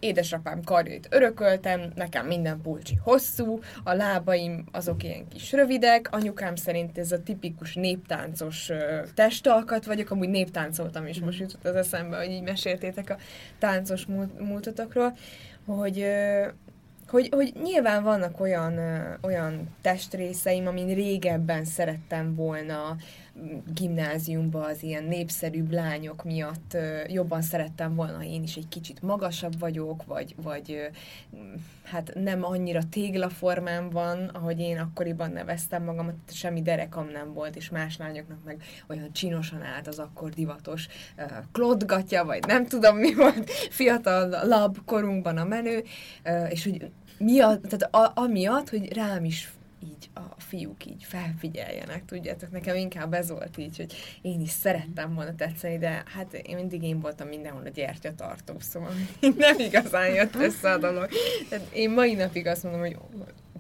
D: édesapám karjait örököltem, nekem minden pulcsi hosszú, a lábaim azok ilyen kis rövidek, anyukám szerint ez a tipikus néptáncos testalkat vagyok, amúgy néptáncoltam is, most jutott az eszembe, hogy így meséltétek a táncos múltatokról, hogy hogy, hogy nyilván vannak olyan, olyan testrészeim, amin régebben szerettem volna gimnáziumba az ilyen népszerűbb lányok miatt jobban szerettem volna, én is egy kicsit magasabb vagyok, vagy, vagy hát nem annyira téglaformám van, ahogy én akkoriban neveztem magamat, semmi derekam nem volt, és más lányoknak meg olyan csinosan állt az akkor divatos klodgatja, vagy nem tudom mi volt, fiatal lab korunkban a menő, és hogy miatt, tehát a, amiatt, hogy rám is így a fiúk így felfigyeljenek, tudjátok, nekem inkább ez volt így, hogy én is szerettem volna tetszeni, de hát én mindig én voltam mindenhol a gyertyatartó, szóval *laughs* nem igazán jött össze a dolog. Tehát én mai napig azt mondom, hogy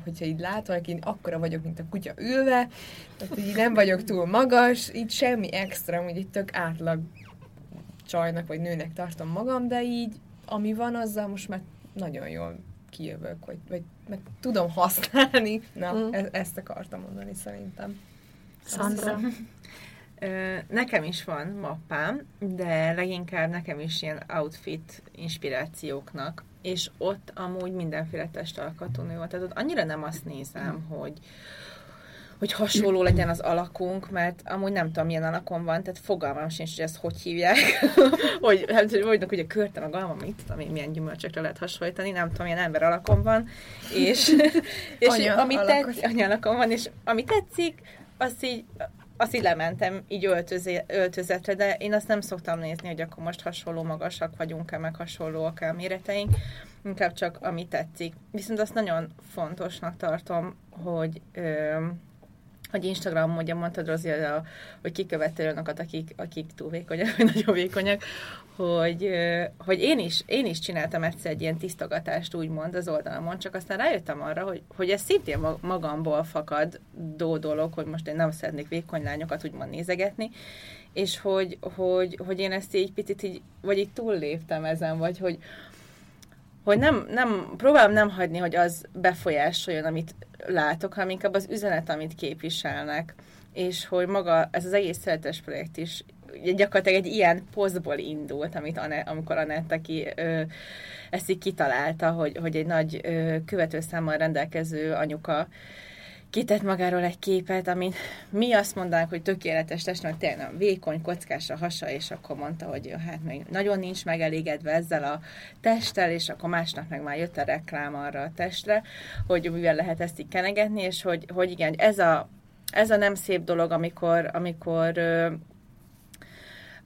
D: hogyha így látok, én akkora vagyok, mint a kutya ülve, tehát így nem vagyok túl magas, így semmi extra, hogy itt tök átlag csajnak vagy nőnek tartom magam, de így ami van, azzal most már nagyon jól kijövök, vagy, vagy meg tudom használni. Na, mm. e- ezt akartam mondani szerintem.
H: Szandra? Nekem is van mappám, de leginkább nekem is ilyen outfit inspirációknak, és ott amúgy mindenféle testalkatú nő van. Tehát ott annyira nem azt nézem, hogy hogy hasonló legyen az alakunk, mert amúgy nem tudom, milyen alakon van, tehát fogalmam sincs, hogy ezt hogy hívják, *laughs* hogy, hát, hogy mondjuk, hogy a körtem, a galma, mit tudom én, milyen gyümölcsökre lehet hasonlítani, nem tudom, milyen ember alakon van, és, *laughs* és anya ami tetszik, anya van, és ami tetszik, azt így azt így lementem így öltözé, öltözetre, de én azt nem szoktam nézni, hogy akkor most hasonló magasak vagyunk-e, meg hasonlóak a méreteink, inkább csak ami tetszik. Viszont azt nagyon fontosnak tartom, hogy ö, hogy Instagram, ugye mondtad Rozi, hogy kikövette olyanokat, akik, akik túl vékonyak, vagy nagyon vékonyak, hogy, hogy én, is, én is csináltam egyszer egy ilyen tisztogatást, úgymond az oldalamon, csak aztán rájöttem arra, hogy, hogy ez szintén magamból fakad dó dolog, hogy most én nem szeretnék vékony lányokat úgymond nézegetni, és hogy, hogy, hogy én ezt így picit így, vagy így túlléptem ezen, vagy hogy, hogy nem, nem, próbálom nem hagyni, hogy az befolyásoljon, amit látok, hanem inkább az üzenet, amit képviselnek. És hogy maga ez az egész szeretes projekt is gyakorlatilag egy ilyen posztból indult, amit Anne, amikor Anett, aki ö, ezt így kitalálta, hogy, hogy egy nagy követőszámmal rendelkező anyuka kitett magáról egy képet, amit mi azt mondanánk, hogy tökéletes test, mert tényleg vékony, kockás a hasa, és akkor mondta, hogy hát még nagyon nincs megelégedve ezzel a testtel, és akkor másnap meg már jött a reklám arra a testre, hogy mivel lehet ezt így kenegetni, és hogy, hogy igen, ez a, ez a nem szép dolog, amikor, amikor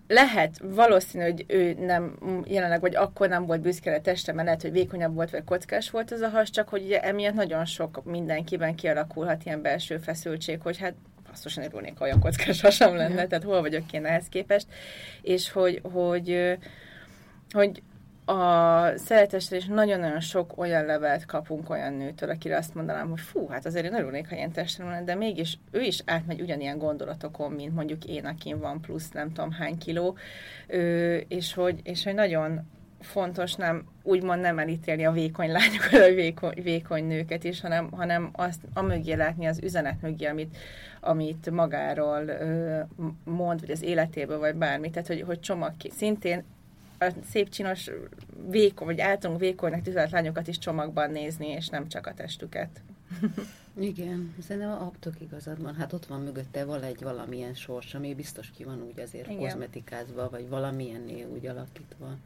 H: lehet, valószínű, hogy ő nem jelenleg, vagy akkor nem volt büszke a testre, mert lehet, hogy vékonyabb volt, vagy kockás volt ez a has, csak hogy ugye emiatt nagyon sok mindenkiben kialakulhat ilyen belső feszültség, hogy hát basszosan örülnék, olyan kockás hasam lenne, tehát hol vagyok én ehhez képest, és hogy, hogy, hogy a szeretesre is nagyon-nagyon sok olyan levelet kapunk olyan nőtől, akire azt mondanám, hogy fú, hát azért én örülnék, ha ilyen testre lenne, de mégis ő is átmegy ugyanilyen gondolatokon, mint mondjuk én, akin van plusz nem tudom hány kiló, ö, és, hogy, és hogy nagyon fontos nem úgymond nem elítélni a vékony lányokat, a vékony, vékony nőket is, hanem, hanem azt a mögé látni, az üzenet mögé, amit, amit magáról ö, mond, vagy az életéből, vagy bármi. Tehát, hogy, hogy csomag. Szintén a szép csinos vékony, vagy általunk vékonynak tüzelt lányokat is csomagban nézni, és nem csak a testüket.
G: Igen, szerintem abtok igazad van. Hát ott van mögötte valahogy valamilyen sors, ami biztos ki van úgy azért Igen. kozmetikázva, vagy valamilyennél úgy alakítva.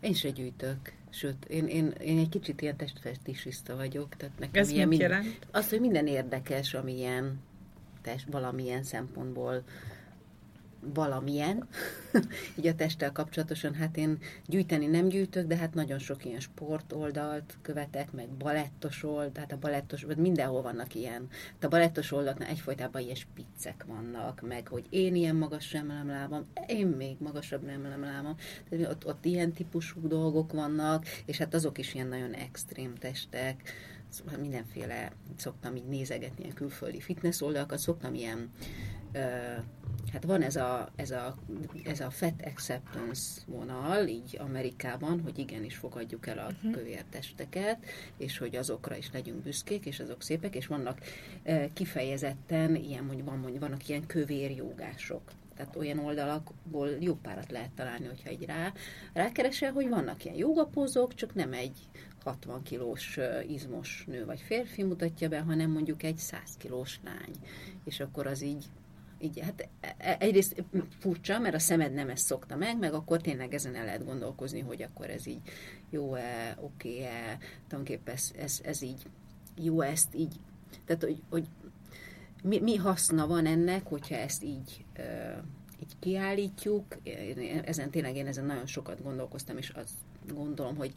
G: Én se gyűjtök. Sőt, én, én, én egy kicsit ilyen testfestisiszta vagyok. Tehát nekem
H: Ez ilyen mit jelent?
G: Az, hogy minden érdekes, ami ilyen test, valamilyen szempontból valamilyen, *laughs* így a testtel kapcsolatosan, hát én gyűjteni nem gyűjtök, de hát nagyon sok ilyen sportoldalt követek, meg balettos oldalt, tehát a balettos, vagy mindenhol vannak ilyen. Tehát a balettos oldalaknál egyfolytában ilyen spiccek vannak, meg hogy én ilyen magas emelem lábam, én még magasabb emelem lábam, tehát ott, ott ilyen típusú dolgok vannak, és hát azok is ilyen nagyon extrém testek, szóval mindenféle, szoktam így nézegetni ilyen külföldi fitness oldalakat, szoktam ilyen hát van ez a, ez, a, ez a fat acceptance vonal, így Amerikában, hogy igenis fogadjuk el a uh-huh. kövér testeket, és hogy azokra is legyünk büszkék, és azok szépek, és vannak kifejezetten, ilyen, mondjuk, van, mondjuk, vannak ilyen kövér jogások tehát olyan oldalakból jó párat lehet találni, hogyha egy rá, rákeresel, hogy vannak ilyen jogapózok, csak nem egy 60 kilós izmos nő vagy férfi mutatja be, hanem mondjuk egy 100 kilós lány. És akkor az így így, hát e, egyrészt furcsa, mert a szemed nem ezt szokta meg, meg akkor tényleg ezen el lehet gondolkozni, hogy akkor ez így jó-e, oké-e, tulajdonképpen ez, ez, ez így jó ezt így, tehát hogy, hogy mi, mi haszna van ennek, hogyha ezt így, így kiállítjuk. Ezen tényleg én ezen nagyon sokat gondolkoztam, és azt gondolom, hogy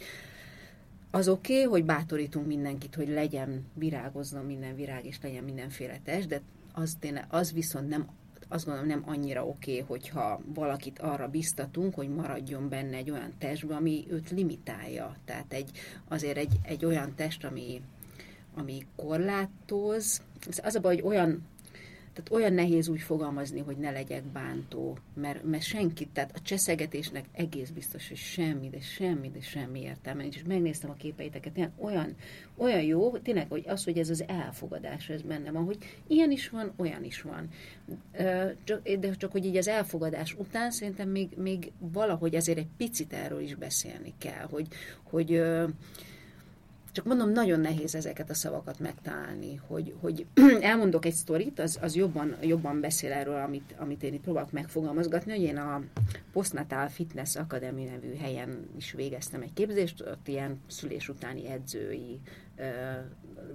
G: az oké, okay, hogy bátorítunk mindenkit, hogy legyen, virágozzon minden virág, és legyen mindenféle test, de az, tényleg, az viszont nem azt gondolom nem annyira oké, okay, hogyha valakit arra biztatunk, hogy maradjon benne egy olyan testbe, ami őt limitálja. Tehát egy, azért egy, egy olyan test, ami, ami korlátoz. Az a baj, hogy olyan tehát olyan nehéz úgy fogalmazni, hogy ne legyek bántó, mert, mert senki, tehát a cseszegetésnek egész biztos, hogy semmi, de semmi, de semmi értelme. És megnéztem a képeiteket, tényleg olyan, olyan jó, tényleg, hogy az, hogy ez az elfogadás, ez benne van, ilyen is van, olyan is van. De csak, hogy így az elfogadás után szerintem még, még valahogy azért egy picit erről is beszélni kell, hogy, hogy csak mondom, nagyon nehéz ezeket a szavakat megtalálni, hogy, hogy *clears throat* elmondok egy sztorit, az, az jobban, jobban beszél erről, amit, amit én itt próbálok megfogalmazgatni, hogy én a Postnatal Fitness Academy nevű helyen is végeztem egy képzést, ott ilyen szülés utáni edzői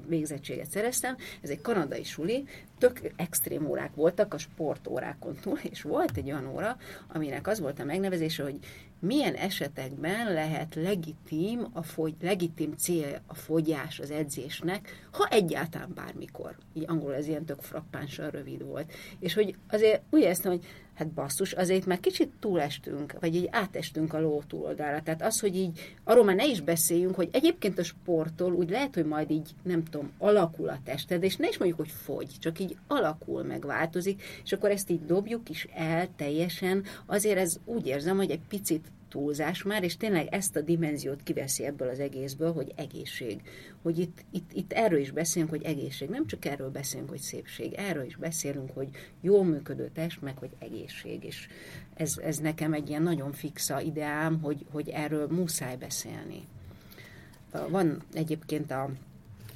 G: végzettséget szereztem. Ez egy kanadai suli, tök extrém órák voltak a sportórákon túl, és volt egy olyan óra, aminek az volt a megnevezése, hogy milyen esetekben lehet legitim, a fogy, legitim cél a fogyás az edzésnek, ha egyáltalán bármikor. Így angolul ez ilyen tök frappánsan rövid volt. És hogy azért úgy éreztem, hogy hát basszus, azért már kicsit túlestünk, vagy így átestünk a ló túloldalára. Tehát az, hogy így, arról már ne is beszéljünk, hogy egyébként a sporttól úgy lehet, hogy majd így, nem tudom, alakul a tested, és ne is mondjuk, hogy fogy, csak így alakul, meg változik, és akkor ezt így dobjuk is el teljesen. Azért ez úgy érzem, hogy egy picit túlzás már, és tényleg ezt a dimenziót kiveszi ebből az egészből, hogy egészség. Hogy itt, itt, itt erről is beszélünk, hogy egészség. Nem csak erről beszélünk, hogy szépség. Erről is beszélünk, hogy jól működő test, meg hogy egészség. És ez, ez nekem egy ilyen nagyon fixa ideám, hogy, hogy erről muszáj beszélni. Van egyébként a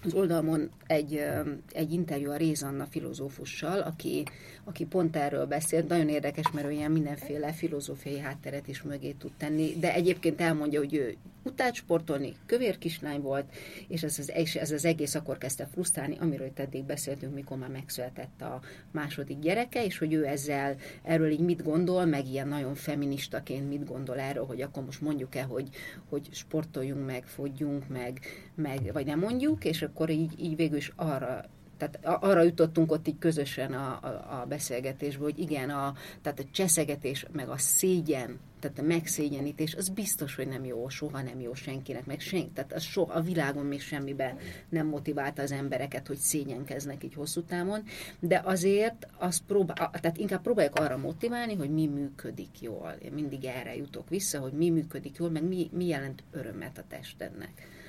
G: az oldalon egy, egy interjú a Rézanna filozófussal, aki, aki pont erről beszélt. Nagyon érdekes, mert ő ilyen mindenféle filozófiai hátteret is mögé tud tenni, de egyébként elmondja, hogy ő utált sportolni, kövér kislány volt, és ez az, ez az egész akkor kezdte frusztrálni, amiről itt eddig beszéltünk, mikor már megszületett a második gyereke, és hogy ő ezzel, erről így mit gondol, meg ilyen nagyon feministaként mit gondol erről, hogy akkor most mondjuk el, hogy, hogy sportoljunk meg, fogyjunk meg, meg, vagy nem mondjuk, és akkor így, így végül is arra tehát arra jutottunk ott így közösen a, a, a beszélgetésből, hogy igen, a, tehát a cseszegetés, meg a szégyen, tehát a megszégyenítés, az biztos, hogy nem jó, soha nem jó senkinek, meg senki, tehát az soha, a világon még semmiben nem motiválta az embereket, hogy szégyenkeznek így hosszú távon, de azért az próbál, tehát inkább próbáljuk arra motiválni, hogy mi működik jól. Én mindig erre jutok vissza, hogy mi működik jól, meg mi, mi jelent örömet a testednek.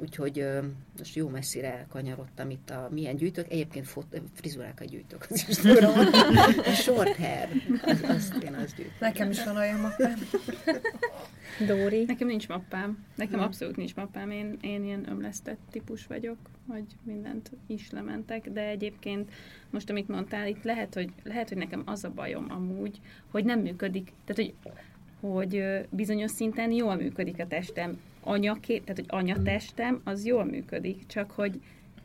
G: Úgyhogy most jó messzire kanyarodtam itt a milyen gyűjtök. Egyébként fot, frizurákat gyűjtök, az is *laughs* tudom. A short hair, az, azt én azt gyűjtöm.
H: Nekem is van olyan mappám. *laughs*
E: Dóri? Nekem nincs mappám. Nekem hmm. abszolút nincs mappám. Én, én ilyen ömlesztett típus vagyok, hogy mindent is lementek, de egyébként most, amit mondtál, itt lehet, hogy, lehet, hogy nekem az a bajom amúgy, hogy nem működik. Tehát, hogy hogy bizonyos szinten jól működik a testem. Anyaké, tehát, hogy anyatestem, az jól működik, csak hogy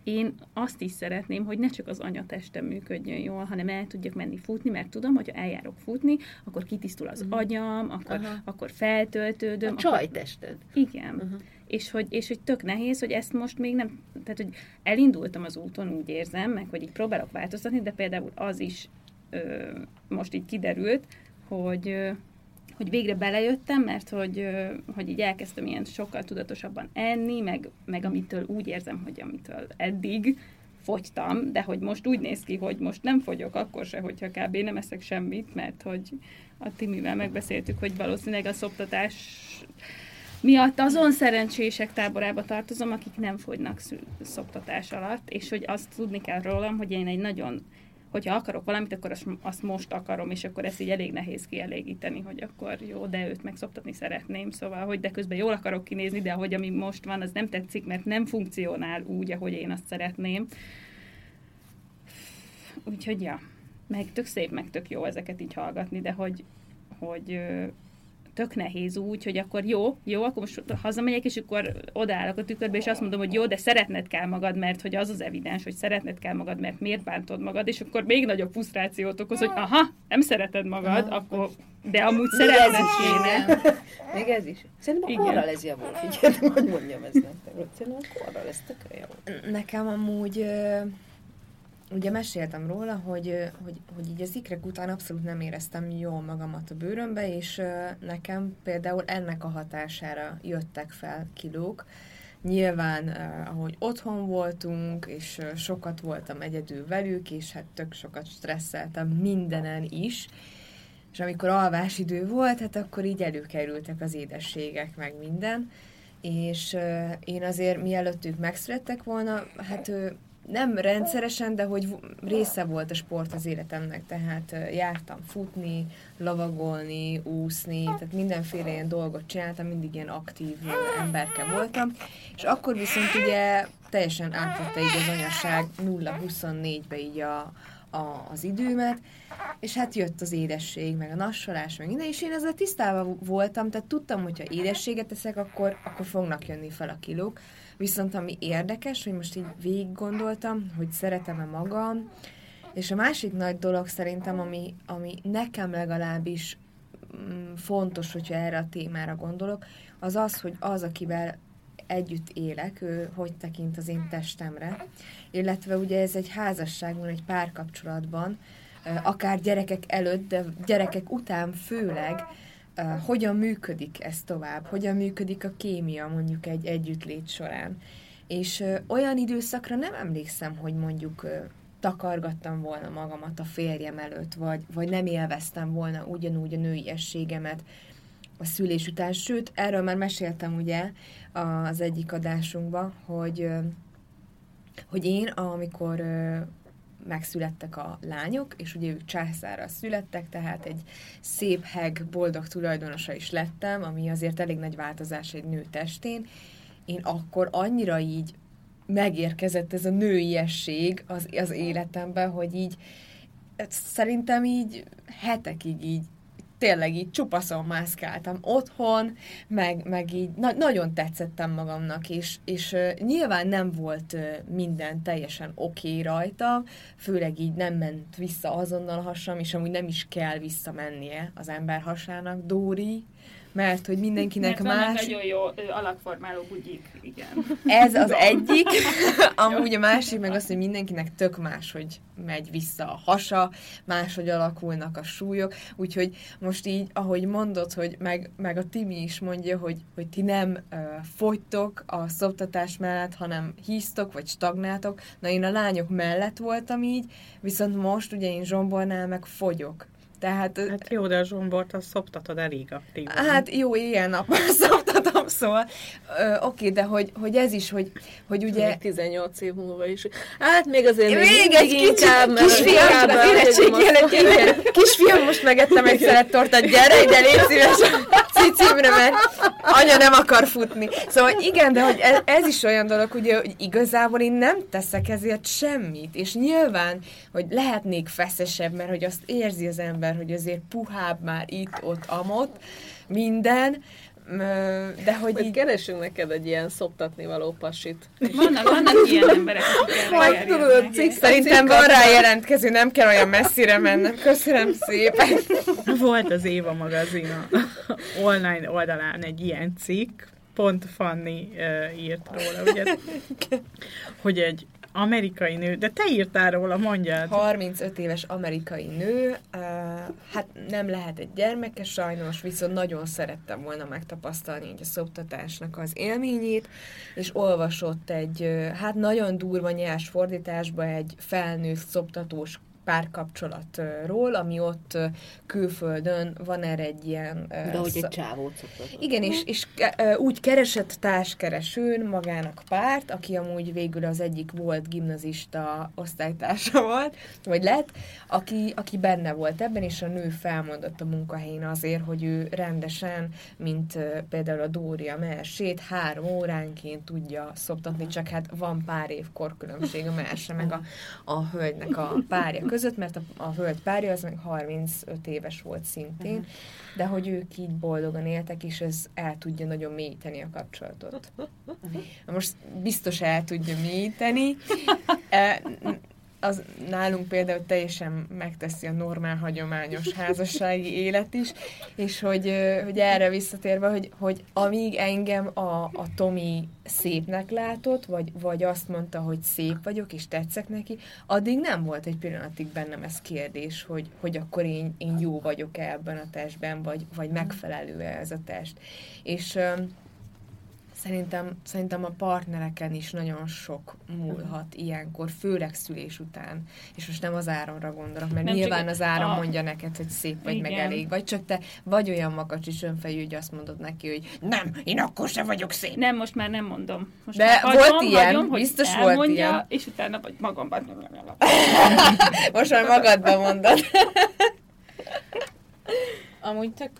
E: én azt is szeretném, hogy ne csak az anyatestem működjön jól, hanem el tudjak menni futni, mert tudom, hogy ha eljárok futni, akkor kitisztul az uh-huh. agyam, akkor, akkor feltöltődöm.
G: A csajtested.
E: Igen. Uh-huh. És hogy, és hogy tök nehéz, hogy ezt most még nem, tehát hogy elindultam az úton, úgy érzem, meg hogy így próbálok változtatni, de például az is ö, most így kiderült, hogy ö, hogy végre belejöttem, mert hogy, hogy így elkezdtem ilyen sokkal tudatosabban enni, meg, meg amitől úgy érzem, hogy amitől eddig fogytam, de hogy most úgy néz ki, hogy most nem fogyok, akkor se, hogyha kb. nem eszek semmit, mert hogy a Timivel megbeszéltük, hogy valószínűleg a szoptatás miatt azon szerencsések táborába tartozom, akik nem fogynak szoptatás alatt, és hogy azt tudni kell rólam, hogy én egy nagyon hogyha akarok valamit, akkor azt, most akarom, és akkor ezt így elég nehéz kielégíteni, hogy akkor jó, de őt megszoptatni szeretném, szóval, hogy de közben jól akarok kinézni, de ahogy ami most van, az nem tetszik, mert nem funkcionál úgy, ahogy én azt szeretném. Úgyhogy ja, meg tök szép, meg tök jó ezeket így hallgatni, de hogy, hogy tök nehéz úgy, hogy akkor jó, jó, akkor most hazamegyek, és akkor odaállok a tükörbe, és azt mondom, hogy jó, de szeretned kell magad, mert hogy az az evidens, hogy szeretned kell magad, mert miért bántod magad, és akkor még nagyobb frusztrációt okoz, hogy aha, nem szereted magad, aha. akkor, de amúgy szeretned kéne.
G: Még ez is. Szerintem a korral ez javul, figyelj, hogy mondjam ezt nektek. Szerintem a korral ez tökre javul.
D: Nekem amúgy ugye meséltem róla, hogy, hogy, hogy így az ikrek után abszolút nem éreztem jól magamat a bőrömbe, és nekem például ennek a hatására jöttek fel kilók. Nyilván, ahogy otthon voltunk, és sokat voltam egyedül velük, és hát tök sokat stresszeltem mindenen is, és amikor alvásidő volt, hát akkor így előkerültek az édességek, meg minden, és én azért mielőtt ők megszülettek volna, hát nem rendszeresen, de hogy része volt a sport az életemnek, tehát jártam futni, lovagolni, úszni, tehát mindenféle ilyen dolgot csináltam, mindig ilyen aktív emberke voltam, és akkor viszont ugye teljesen átvette így az anyasság 0-24-be így a, a, az időmet, és hát jött az édesség, meg a nassolás, meg minden, és én ezzel tisztában voltam, tehát tudtam, hogyha édességet teszek, akkor, akkor fognak jönni fel a kilók, Viszont ami érdekes, hogy most így végig gondoltam, hogy szeretem-e magam, és a másik nagy dolog szerintem, ami, ami nekem legalábbis mm, fontos, hogyha erre a témára gondolok, az az, hogy az, akivel együtt élek, ő hogy tekint az én testemre, illetve ugye ez egy házasságban, egy párkapcsolatban, akár gyerekek előtt, de gyerekek után főleg, uh, hogyan működik ez tovább, hogyan működik a kémia mondjuk egy együttlét során. És olyan időszakra nem emlékszem, hogy mondjuk takargattam volna magamat a férjem előtt, vagy, vagy nem élveztem volna ugyanúgy a nőiességemet a szülés után. Sőt, erről már meséltem ugye az egyik adásunkban, hogy, hogy én, amikor megszülettek a lányok, és ugye ők császára születtek, tehát egy szép heg, boldog tulajdonosa is lettem, ami azért elég nagy változás egy nő testén. Én akkor annyira így megérkezett ez a nőiesség az, az életembe, hogy így szerintem így hetekig így tényleg így csupaszon mászkáltam otthon, meg, meg így na- nagyon tetszettem magamnak, és, és uh, nyilván nem volt uh, minden teljesen oké okay rajta, főleg így nem ment vissza azonnal a hasam, és amúgy nem is kell visszamennie az ember hasának, Dóri, mert hogy mindenkinek
E: mert
G: más...
E: nagyon jó alakformáló bugyik, igen.
G: Ez az *laughs* egyik, *laughs* amúgy a másik meg az, hogy mindenkinek tök más, hogy megy vissza a hasa, máshogy alakulnak a súlyok, úgyhogy most így, ahogy mondod, hogy meg, meg a Timi is mondja, hogy, hogy ti nem uh, fogytok a szoptatás mellett, hanem híztok, vagy stagnáltok, na én a lányok mellett voltam így, viszont most ugye én Zsombornál meg fogyok, tehát,
B: hát jó, de a zsombort azt szoptatod elég aktívan.
G: Hát jó, ilyen nap *laughs* szoptatom, szóval oké, okay, de hogy, hogy ez is, hogy, hogy ugye...
F: Még 18 év múlva is. Hát még azért még,
G: még egy
F: inkább,
G: kicsit, kisfiam, csak az érettség jelent, kisfiam, most megettem egy szeret tortát, gyere ide, légy szíves *laughs* a cicimre, mert anya nem akar futni. Szóval igen, de hogy ez, ez is olyan dolog, ugye, hogy igazából én nem teszek ezért semmit, és nyilván, hogy lehetnék feszesebb, mert hogy azt érzi az ember, hogy azért puhább már itt, ott, amott, minden, de hogy
F: Majd így... keresünk neked egy ilyen szoptatni való pasit.
E: Vannak, vannak ilyen emberek,
G: akik tudod, cikk, Szerintem van rá jelentkező, nem kell olyan messzire mennem. Köszönöm szépen.
B: Volt az Éva magazin a online oldalán egy ilyen cikk, pont Fanni uh, írt róla, ugye, hogy egy amerikai nő, de te írtál róla, mondjad.
D: 35 éves amerikai nő, uh, hát nem lehet egy gyermeke sajnos, viszont nagyon szerettem volna megtapasztalni így a szoptatásnak az élményét, és olvasott egy, hát nagyon durva nyers fordításba egy felnőtt szoptatós párkapcsolatról, ami ott külföldön van erre egy ilyen...
G: De hogy egy csávót szokott.
D: Igen, és, és úgy keresett társkeresőn magának párt, aki amúgy végül az egyik volt gimnazista osztálytársa volt, vagy lett, aki, aki benne volt ebben, és a nő felmondott a munkahelyén azért, hogy ő rendesen, mint például a Dória Mersét, három óránként tudja szoptatni, csak hát van pár év korkülönbség a Merse, meg a, a hölgynek a párja között, mert a, a hölgy párja az meg 35 éves volt szintén, uh-huh. de hogy ők így boldogan éltek, és ez el tudja nagyon mélyíteni a kapcsolatot. Uh-huh. Most biztos el tudja mélyíteni. *laughs* Az nálunk például teljesen megteszi a normál, hagyományos házassági élet is, és hogy, hogy erre visszatérve, hogy, hogy amíg engem a, a Tomi szépnek látott, vagy, vagy azt mondta, hogy szép vagyok, és tetszek neki, addig nem volt egy pillanatig bennem ez kérdés, hogy, hogy akkor én, én jó vagyok-e ebben a testben, vagy, vagy megfelelő-e ez a test. És Szerintem, szerintem a partnereken is nagyon sok múlhat ilyenkor, főleg szülés után. És most nem az áronra gondolok, mert nem nyilván az áron a... mondja neked, hogy szép vagy, Igen. meg elég vagy, csak te vagy olyan makacsis önfejű, hogy azt mondod neki, hogy nem, én akkor sem vagyok szép.
E: Nem, most már nem mondom. Most
D: De
E: hagyom,
D: volt ilyen, hagyom, biztos elmondja, volt ilyen.
E: és utána vagy magamban. *laughs*
D: most már magadban mondod.
H: Amúgy tök,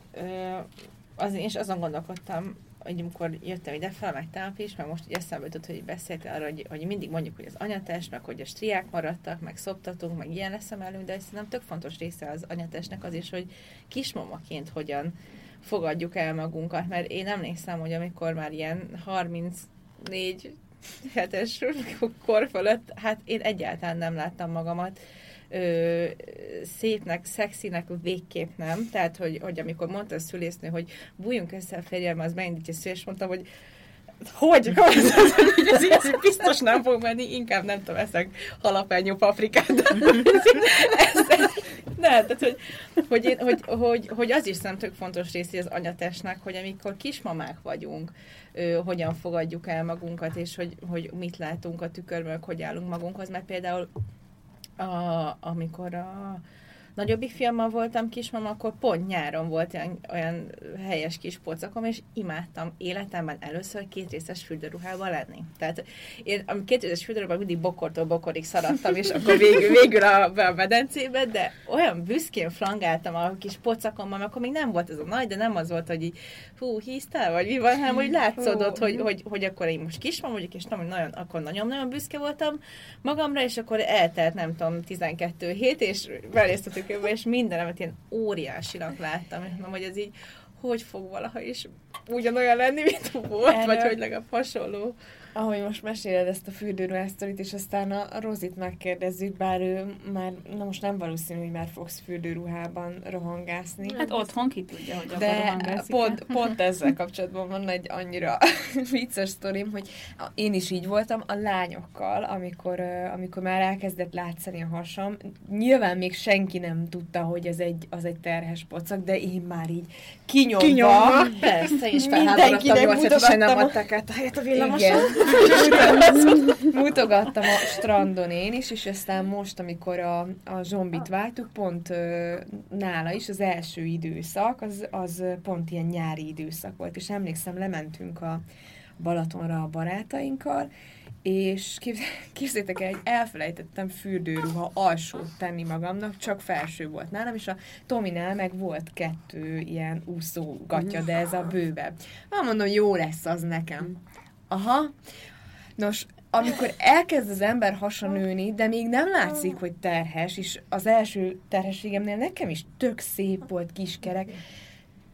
H: az, én is azon gondolkodtam, hogy amikor jöttem ide fel, meg tegnap is, meg most így eszembe jutott, hogy beszéltél arra, hogy, hogy mindig mondjuk, hogy az anyatest, meg hogy a striák maradtak, meg szoptatunk, meg ilyen leszem elő, de szerintem tök fontos része az anyatestnek az is, hogy kismamaként hogyan fogadjuk el magunkat, mert én emlékszem, hogy amikor már ilyen 34 hetes *laughs* kor fölött, hát én egyáltalán nem láttam magamat ö, szépnek, szexinek végképp nem. Tehát, hogy, hogy amikor mondta a szülésznő, hogy bújjunk össze a férjem, az beindítja a szülés, mondtam, hogy hogy? *laughs* ez, ez biztos nem fog menni, inkább nem tudom, eszek halapányú paprikát. *laughs* ne, tehát, hogy, hogy, én, hogy, hogy, hogy, az is nem tök fontos része az anyatestnek, hogy amikor kismamák vagyunk, ö, hogyan fogadjuk el magunkat, és hogy, hogy mit látunk a tükörben, hogy állunk magunkhoz, mert például a, amikor a nagyobbik fiammal voltam kismama, akkor pont nyáron volt olyan, olyan helyes kis pocakom, és imádtam életemben először két részes fürdőruhában lenni. Tehát én két részes fürdőruhában mindig bokortól bokorig szaradtam, és akkor végül, végül a, a medencébe, de olyan büszkén flangáltam a kis pocakommal, akkor még nem volt ez a nagy, de nem az volt, hogy így, hú, híztál, vagy mi van, hanem hogy látszódott, hogy, hogy, hogy, akkor én most kismama vagyok, és nem, nagyon, akkor nagyon-nagyon büszke voltam magamra, és akkor eltelt, nem tudom, 12 hét, és beléztetük tükörbe, és mindenemet ilyen óriásinak láttam, és mondom, hogy ez így hogy fog valaha is ugyanolyan lenni, mint volt, Erről... vagy hogy legalább hasonló ahogy most meséled ezt a fürdőruhásztorit, és aztán a, Rozit megkérdezzük, bár ő már, na most nem valószínű, hogy már fogsz fürdőruhában rohangászni.
E: Hát otthon ki tudja, hogy
D: De pont, *laughs* pont ezzel kapcsolatban van egy annyira *laughs* vicces sztorim, hogy én is így voltam a lányokkal, amikor, amikor már elkezdett látszani a hasam. Nyilván még senki nem tudta, hogy ez egy, az egy terhes pocak, de én már így kinyomva. kinyomva.
H: Persze, és *laughs* felháborodtam, hogy nem adták át a helyet a villamoson. *laughs*
D: Mutogattam a strandon én is, és aztán most, amikor a, a zsombit váltuk, pont ö, nála is az első időszak, az, az pont ilyen nyári időszak volt, és emlékszem, lementünk a Balatonra a barátainkkal, és képzétek el, hogy elfelejtettem fürdőruha alsót tenni magamnak, csak felső volt nálam, és a Tominál meg volt kettő ilyen úszógatja, de ez a bővebb. Hát mondom, jó lesz az nekem. Aha. Nos, amikor elkezd az ember hasa nőni, de még nem látszik, hogy terhes, és az első terhességemnél nekem is tök szép volt kiskerek,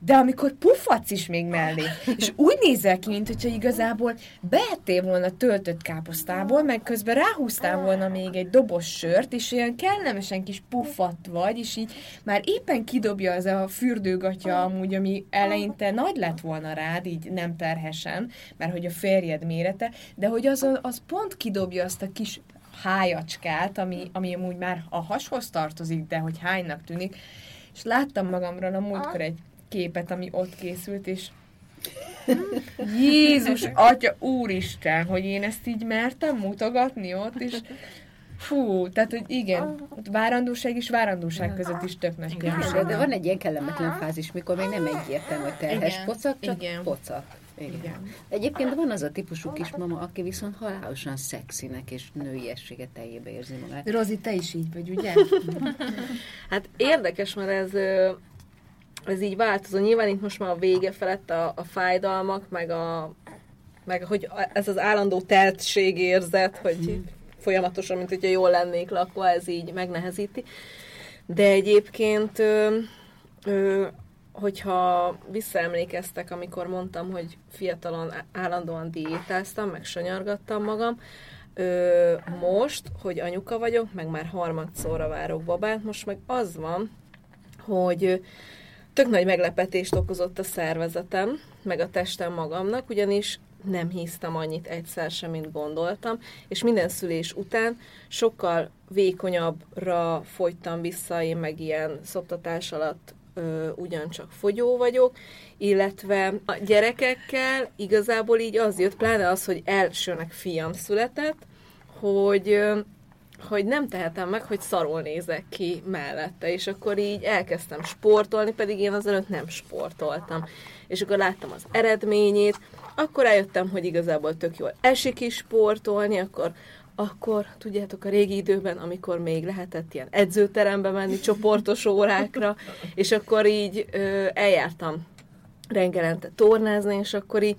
D: de amikor puffac is még mellé, és úgy nézel ki, mint hogyha igazából beettél volna töltött káposztából, meg közben ráhúztál volna még egy dobos sört, és olyan kellemesen kis puffat vagy, és így már éppen kidobja az a fürdőgatja amúgy, ami eleinte nagy lett volna rád, így nem terhesen, mert hogy a férjed mérete, de hogy az, az pont kidobja azt a kis hájacskát, ami, ami amúgy már a hashoz tartozik, de hogy hánynak tűnik, és láttam magamról a múltkor egy képet, ami ott készült, és *laughs* Jézus, Atya, Úristen, hogy én ezt így mertem mutogatni ott, és Fú, tehát, hogy igen, ott várandóság és várandóság között is tök nagy különbség.
G: De, de van egy ilyen kellemetlen fázis, mikor még nem egyértelmű, hogy terhes
D: Igen,
G: pocak, csak
D: igen.
G: pocak. Igen.
D: Igen.
G: Egyébként van az a típusú kismama, aki viszont halálosan szexinek és nőiességet teljébe érzi magát.
D: Rozi, te is így vagy, ugye? *laughs*
F: Hát érdekes, mert ez, ez így változó. Nyilván itt most már a vége felett a, a fájdalmak, meg, a, meg hogy ez az állandó teltségérzet, hogy folyamatosan, mint hogyha jól lennék lakva, ez így megnehezíti. De egyébként, ö, ö, hogyha visszaemlékeztek, amikor mondtam, hogy fiatalon állandóan diétáztam, meg sanyargattam magam, Ö, most, hogy anyuka vagyok, meg már harmadszorra várok babát, most meg az van, hogy tök nagy meglepetést okozott a szervezetem, meg a testem magamnak, ugyanis nem híztam annyit egyszer sem, mint gondoltam, és minden szülés után sokkal vékonyabbra fogytam vissza, én meg ilyen szoptatás alatt ö, ugyancsak fogyó vagyok, illetve a gyerekekkel igazából így az jött, pláne az, hogy elsőnek fiam született, hogy hogy nem tehetem meg, hogy szarul nézek ki mellette, és akkor így elkezdtem sportolni, pedig én azelőtt nem sportoltam. És akkor láttam az eredményét, akkor rájöttem, hogy igazából tök jól esik is sportolni, akkor akkor, tudjátok, a régi időben, amikor még lehetett ilyen edzőterembe menni csoportos órákra, és akkor így ö, eljártam reggelente tornázni, és akkor így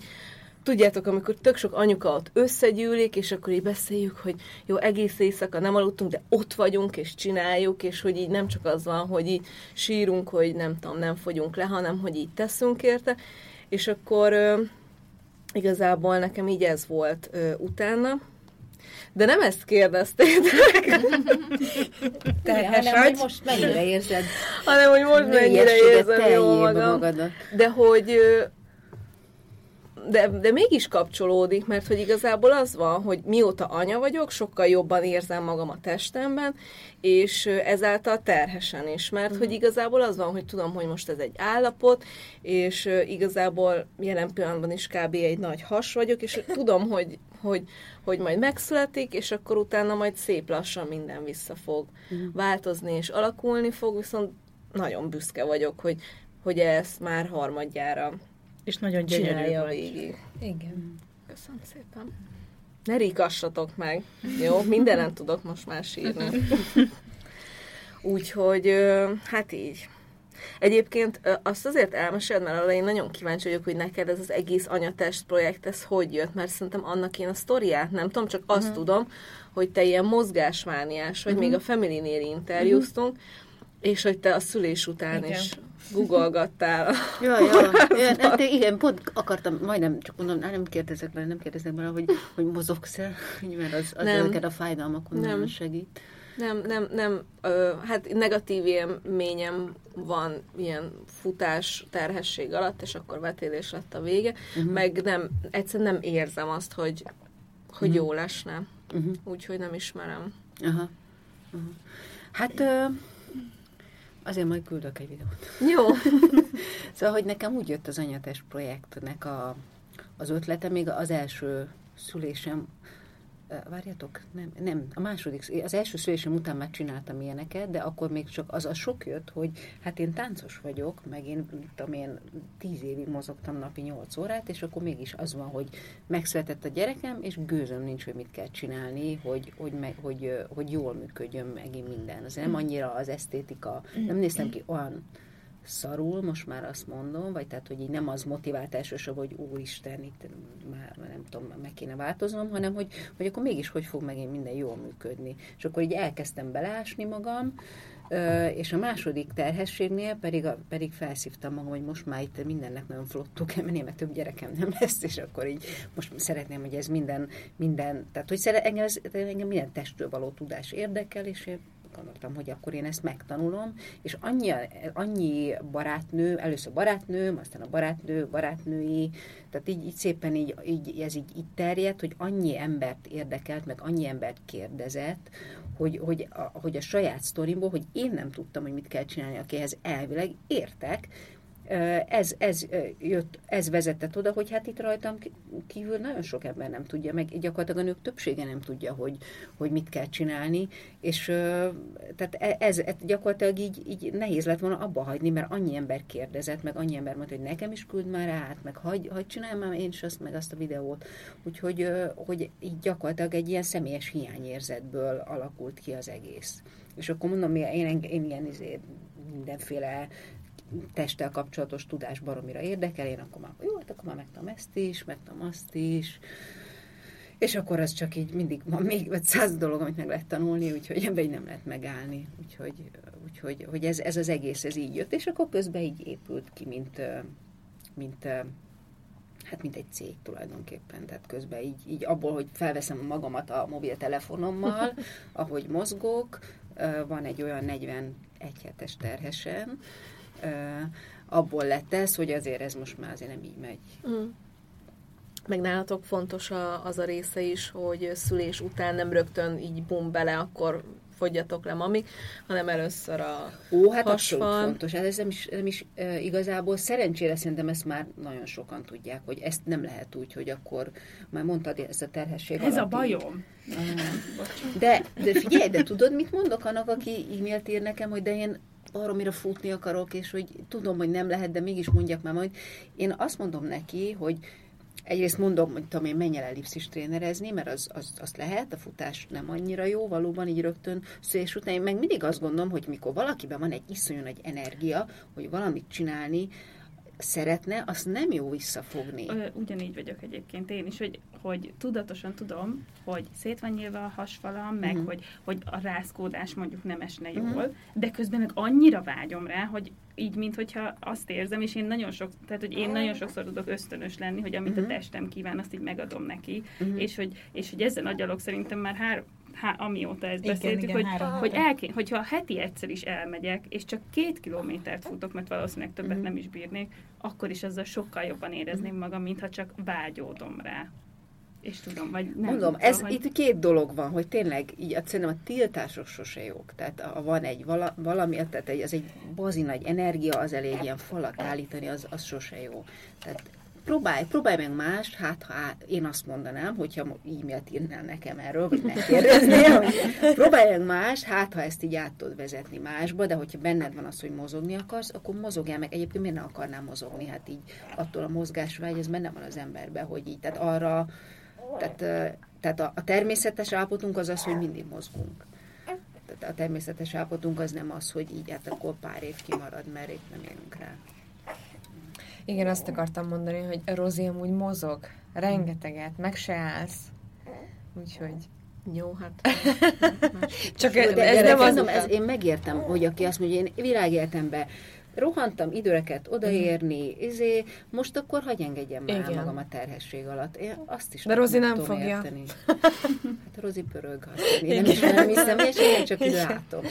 F: tudjátok, amikor tök sok anyuka ott összegyűlik, és akkor így beszéljük, hogy jó, egész éjszaka nem aludtunk, de ott vagyunk, és csináljuk, és hogy így nem csak az van, hogy így sírunk, hogy nem tudom, nem fogyunk le, hanem hogy így teszünk érte, és akkor ö, igazából nekem így ez volt ö, utána, de nem ezt kérdeztétek, *laughs*
G: Terhes hanem, hogy most mennyire érzed?
F: Hanem hogy most mennyire érzem jól magam.
G: magadat.
F: De hogy de, de mégis kapcsolódik, mert hogy igazából az van, hogy mióta anya vagyok, sokkal jobban érzem magam a testemben, és ezáltal terhesen is, mert hogy igazából az van, hogy tudom, hogy most ez egy állapot, és igazából jelen pillanatban is kb. egy nagy has vagyok, és tudom, hogy, hogy, hogy majd megszületik, és akkor utána majd szép lassan minden vissza fog változni, és alakulni fog, viszont nagyon büszke vagyok, hogy, hogy ezt már harmadjára
B: És nagyon gyönyörű
F: csinálja
B: vagy.
F: végig.
D: Igen.
F: Köszönöm szépen. Ne rikassatok meg, jó? Mindenen tudok most már sírni. Úgyhogy, hát így. Egyébként azt azért elmeséled, mert arra én nagyon kíváncsi vagyok, hogy neked ez az egész anyatest projekt, ez hogy jött, mert szerintem annak én a sztoriát nem tudom, csak azt uh-huh. tudom, hogy te ilyen mozgásmániás vagy, uh-huh. még a Family-nél interjúztunk, uh-huh. És hogy te a szülés után
D: Igen.
F: is googolgattál. *laughs*
G: Ja, ja. ja de, de igen, pont akartam, majdnem csak mondom, nem kérdezek bele, nem kérdezek bele, hogy, hogy mozogsz-e, *laughs* mert az, az
F: Nem.
G: a fájdalmakon
F: Nem.
G: nagyon segít.
F: Nem, nem, nem. Ö, hát negatív élményem van ilyen futás terhesség alatt, és akkor vetélés lett a vége, uh-huh. meg nem, egyszerűen nem érzem azt, hogy, hogy uh-huh. jó lesne.
G: Uh-huh.
F: Úgyhogy nem ismerem.
G: Aha. Aha. Hát ö, azért majd küldök egy videót.
F: Jó. *laughs*
G: Szóval, hogy nekem úgy jött az anyatest projektnek a, az ötlete, még az első szülésem, várjatok, nem, nem, a második, az első szülésem után már csináltam ilyeneket, de akkor még csak az a sok jött, hogy hát én táncos vagyok, meg én, tudom én, tíz évig mozogtam napi nyolc órát, és akkor mégis az van, hogy megszületett a gyerekem, és gőzöm nincs, hogy mit kell csinálni, hogy, hogy, meg, hogy, hogy jól működjön megint minden. Az nem annyira az esztétika, nem néztem ki olyan szarul, most már azt mondom, vagy tehát, hogy így nem az motivált elsősorban, hogy úristen, itt már nem tudom, meg kéne változnom, hanem hogy, hogy akkor mégis hogy fog megint minden jól működni. És akkor így elkezdtem belásni magam, és a második terhességnél pedig, pedig felszívtam magam, hogy most már itt mindennek nagyon flottó kell *laughs* menni, mert több gyerekem nem lesz, és akkor így most szeretném, hogy ez minden, minden tehát hogy szeret, engem, ez, engem minden testről való tudás érdekel, és én gondoltam, hogy akkor én ezt megtanulom, és annyi, annyi barátnő, először barátnőm, aztán a barátnő, barátnői, tehát így, így szépen így, így, ez így, így terjedt, hogy annyi embert érdekelt, meg annyi embert kérdezett, hogy, hogy, a, hogy a saját sztorimból, hogy én nem tudtam, hogy mit kell csinálni, akihez elvileg értek, ez, ez, jött, ez vezetett oda, hogy hát itt rajtam kívül nagyon sok ember nem tudja, meg gyakorlatilag a nők többsége nem tudja, hogy, hogy mit kell csinálni, és tehát e, ez, ez gyakorlatilag így, így nehéz lett volna abba hagyni, mert annyi ember kérdezett, meg annyi ember mondta, hogy nekem is küld már át, meg hagy, hagy csináljam már én is azt, meg azt a videót. Úgyhogy hogy így gyakorlatilag egy ilyen személyes hiányérzetből alakult ki az egész. És akkor mondom, én, én ilyen izé, mindenféle testtel kapcsolatos tudás baromira érdekel, én akkor már, jó, hát akkor már megtam ezt is, megtam azt is, és akkor az csak így mindig van még 500 dolog, amit meg lehet tanulni, úgyhogy ebben nem lehet megállni. Úgyhogy, úgyhogy hogy ez, ez az egész, ez így jött, és akkor közben így épült ki, mint, mint hát mint egy cég tulajdonképpen, tehát közben így, így abból, hogy felveszem magamat a mobiltelefonommal, *laughs* ahogy mozgok, van egy olyan 41 hetes terhesen, abból lett ez, hogy azért ez most már azért nem így megy. Mm.
F: Meg nálatok fontos a, az a része is, hogy szülés után nem rögtön így bum bele, akkor fogjatok le mami, hanem először a
G: Ó, hát abszolút fontos. Hát ez nem is, nem is e, igazából szerencsére szerintem ezt már nagyon sokan tudják, hogy ezt nem lehet úgy, hogy akkor már mondtad ezt a terhesség
E: Ez alapí. a bajom.
G: De, de figyelj, de tudod, mit mondok annak, aki e-mailt ír nekem, hogy de én mire futni akarok, és hogy tudom, hogy nem lehet, de mégis mondjak már majd. Én azt mondom neki, hogy egyrészt mondom, hogy tudom én, menj el ellipszis trénerezni, mert az, az, az lehet, a futás nem annyira jó, valóban így rögtön szülés után. Én meg mindig azt gondolom, hogy mikor valakiben van egy iszonyú nagy energia, hogy valamit csinálni, szeretne, azt nem jó visszafogni.
E: Ugyanígy vagyok egyébként én is, hogy, hogy tudatosan tudom, hogy szét van nyilva a hasfalam, meg uh-huh. hogy, hogy a rázkódás mondjuk nem esne jól, uh-huh. de közben meg annyira vágyom rá, hogy így, mint hogyha azt érzem, és én nagyon sok, tehát hogy én nagyon sokszor tudok ösztönös lenni, hogy amit uh-huh. a testem kíván, azt így megadom neki, uh-huh. és, hogy, és hogy ezen a gyalog szerintem már hár, há, amióta ezt igen, beszéltük, igen, hogy, három, hogy elké, hogyha heti egyszer is elmegyek, és csak két kilométert futok, mert valószínűleg többet uh-huh. nem is bírnék, akkor is azzal sokkal jobban érezném magam, mintha csak vágyódom rá. És tudom, vagy nem.
G: Mondom, ez hogy... itt két dolog van, hogy tényleg így szerintem a tiltások sose jók. Tehát ha van egy vala, valami, tehát egy, az egy bazi nagy energia, az elég ilyen falat állítani, az, az sose jó. Tehát próbálj, próbálj meg mást, hát ha én azt mondanám, hogyha e-mailt írnál nekem erről, vagy megkérdeznél, hogy próbálj meg más, hát ha ezt így át tudod vezetni másba, de hogyha benned van az, hogy mozogni akarsz, akkor mozogjál meg. Egyébként miért ne akarnám mozogni? Hát így attól a mozgásvágy, ez benne van az emberben, hogy így, tehát arra, tehát, tehát a, a természetes állapotunk az az, hogy mindig mozgunk. A természetes állapotunk az nem az, hogy így hát akkor pár év kimarad, mert épp nem érünk rá.
D: Igen, azt akartam mondani, hogy Rozi amúgy mozog, rengeteget, meg se állsz. Úgyhogy...
F: Jó, hát... *laughs*
G: Csak ez, ez nem az... Ez, én megértem, hogy aki azt mondja, én világéletemben rohantam időreket odaérni, uh-huh. izé, most akkor hagyj engedjem már Igen. magam a terhesség alatt. Én azt is
D: De Rozi nem fogja.
G: Érteni. *laughs* Hát Rozi pörög, azt én nem ismerem személyesen, én csak így látom.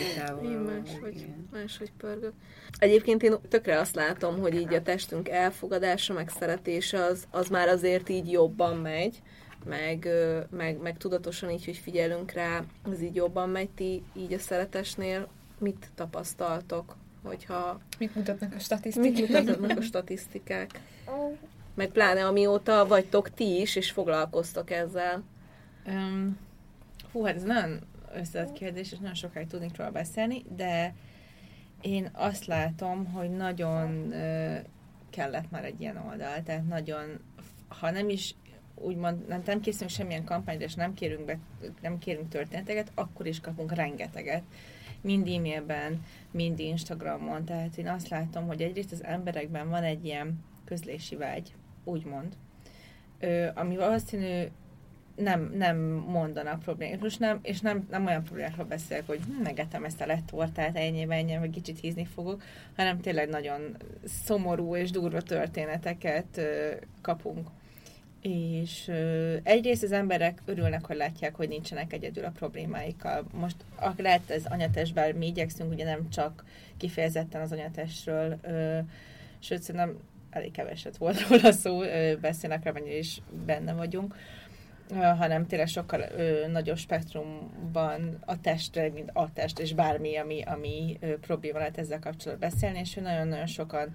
F: Én máshogy, máshogy pörgök. Egyébként én tökre azt látom, hogy így a testünk elfogadása, meg szeretése az, az már azért így jobban megy, meg, meg, meg tudatosan így, hogy figyelünk rá, az így jobban megy. Ti így a szeretesnél mit tapasztaltok? Hogyha...
D: Mit mutatnak a statisztikák?
F: Mit mutatnak a statisztikák? *laughs* Meg pláne amióta vagytok ti is, és foglalkoztok ezzel.
H: Um, hú, hát ez nagyon összetett kérdés, és nagyon sokáig tudnék róla beszélni, de én azt látom, hogy nagyon uh, kellett már egy ilyen oldal, tehát nagyon, ha nem is úgymond nem, nem készülünk semmilyen kampányra, és nem kérünk, be, nem kérünk történeteket, akkor is kapunk rengeteget mind e-mailben, mind Instagramon. Tehát én azt látom, hogy egyrészt az emberekben van egy ilyen közlési vágy, úgymond, ö, ami valószínű nem, nem mondanak problémát. Most nem, és nem, nem olyan problémákról beszélek, hogy hm, megettem ezt a lett tortát, ennyi, ennyi, vagy kicsit hízni fogok, hanem tényleg nagyon szomorú és durva történeteket kapunk. És ö, egyrészt az emberek örülnek, hogy látják, hogy nincsenek egyedül a problémáikkal. Most lehet ez anyatestben, mi igyekszünk ugye nem csak kifejezetten az anyatestről, ö, sőt szerintem elég keveset volt róla szó, ö, beszélnek, amennyire is benne vagyunk, hanem tényleg sokkal nagyobb spektrumban a testre, mint a test, és bármi, ami, ami ö, probléma lehet ezzel kapcsolatban beszélni, és nagyon-nagyon sokan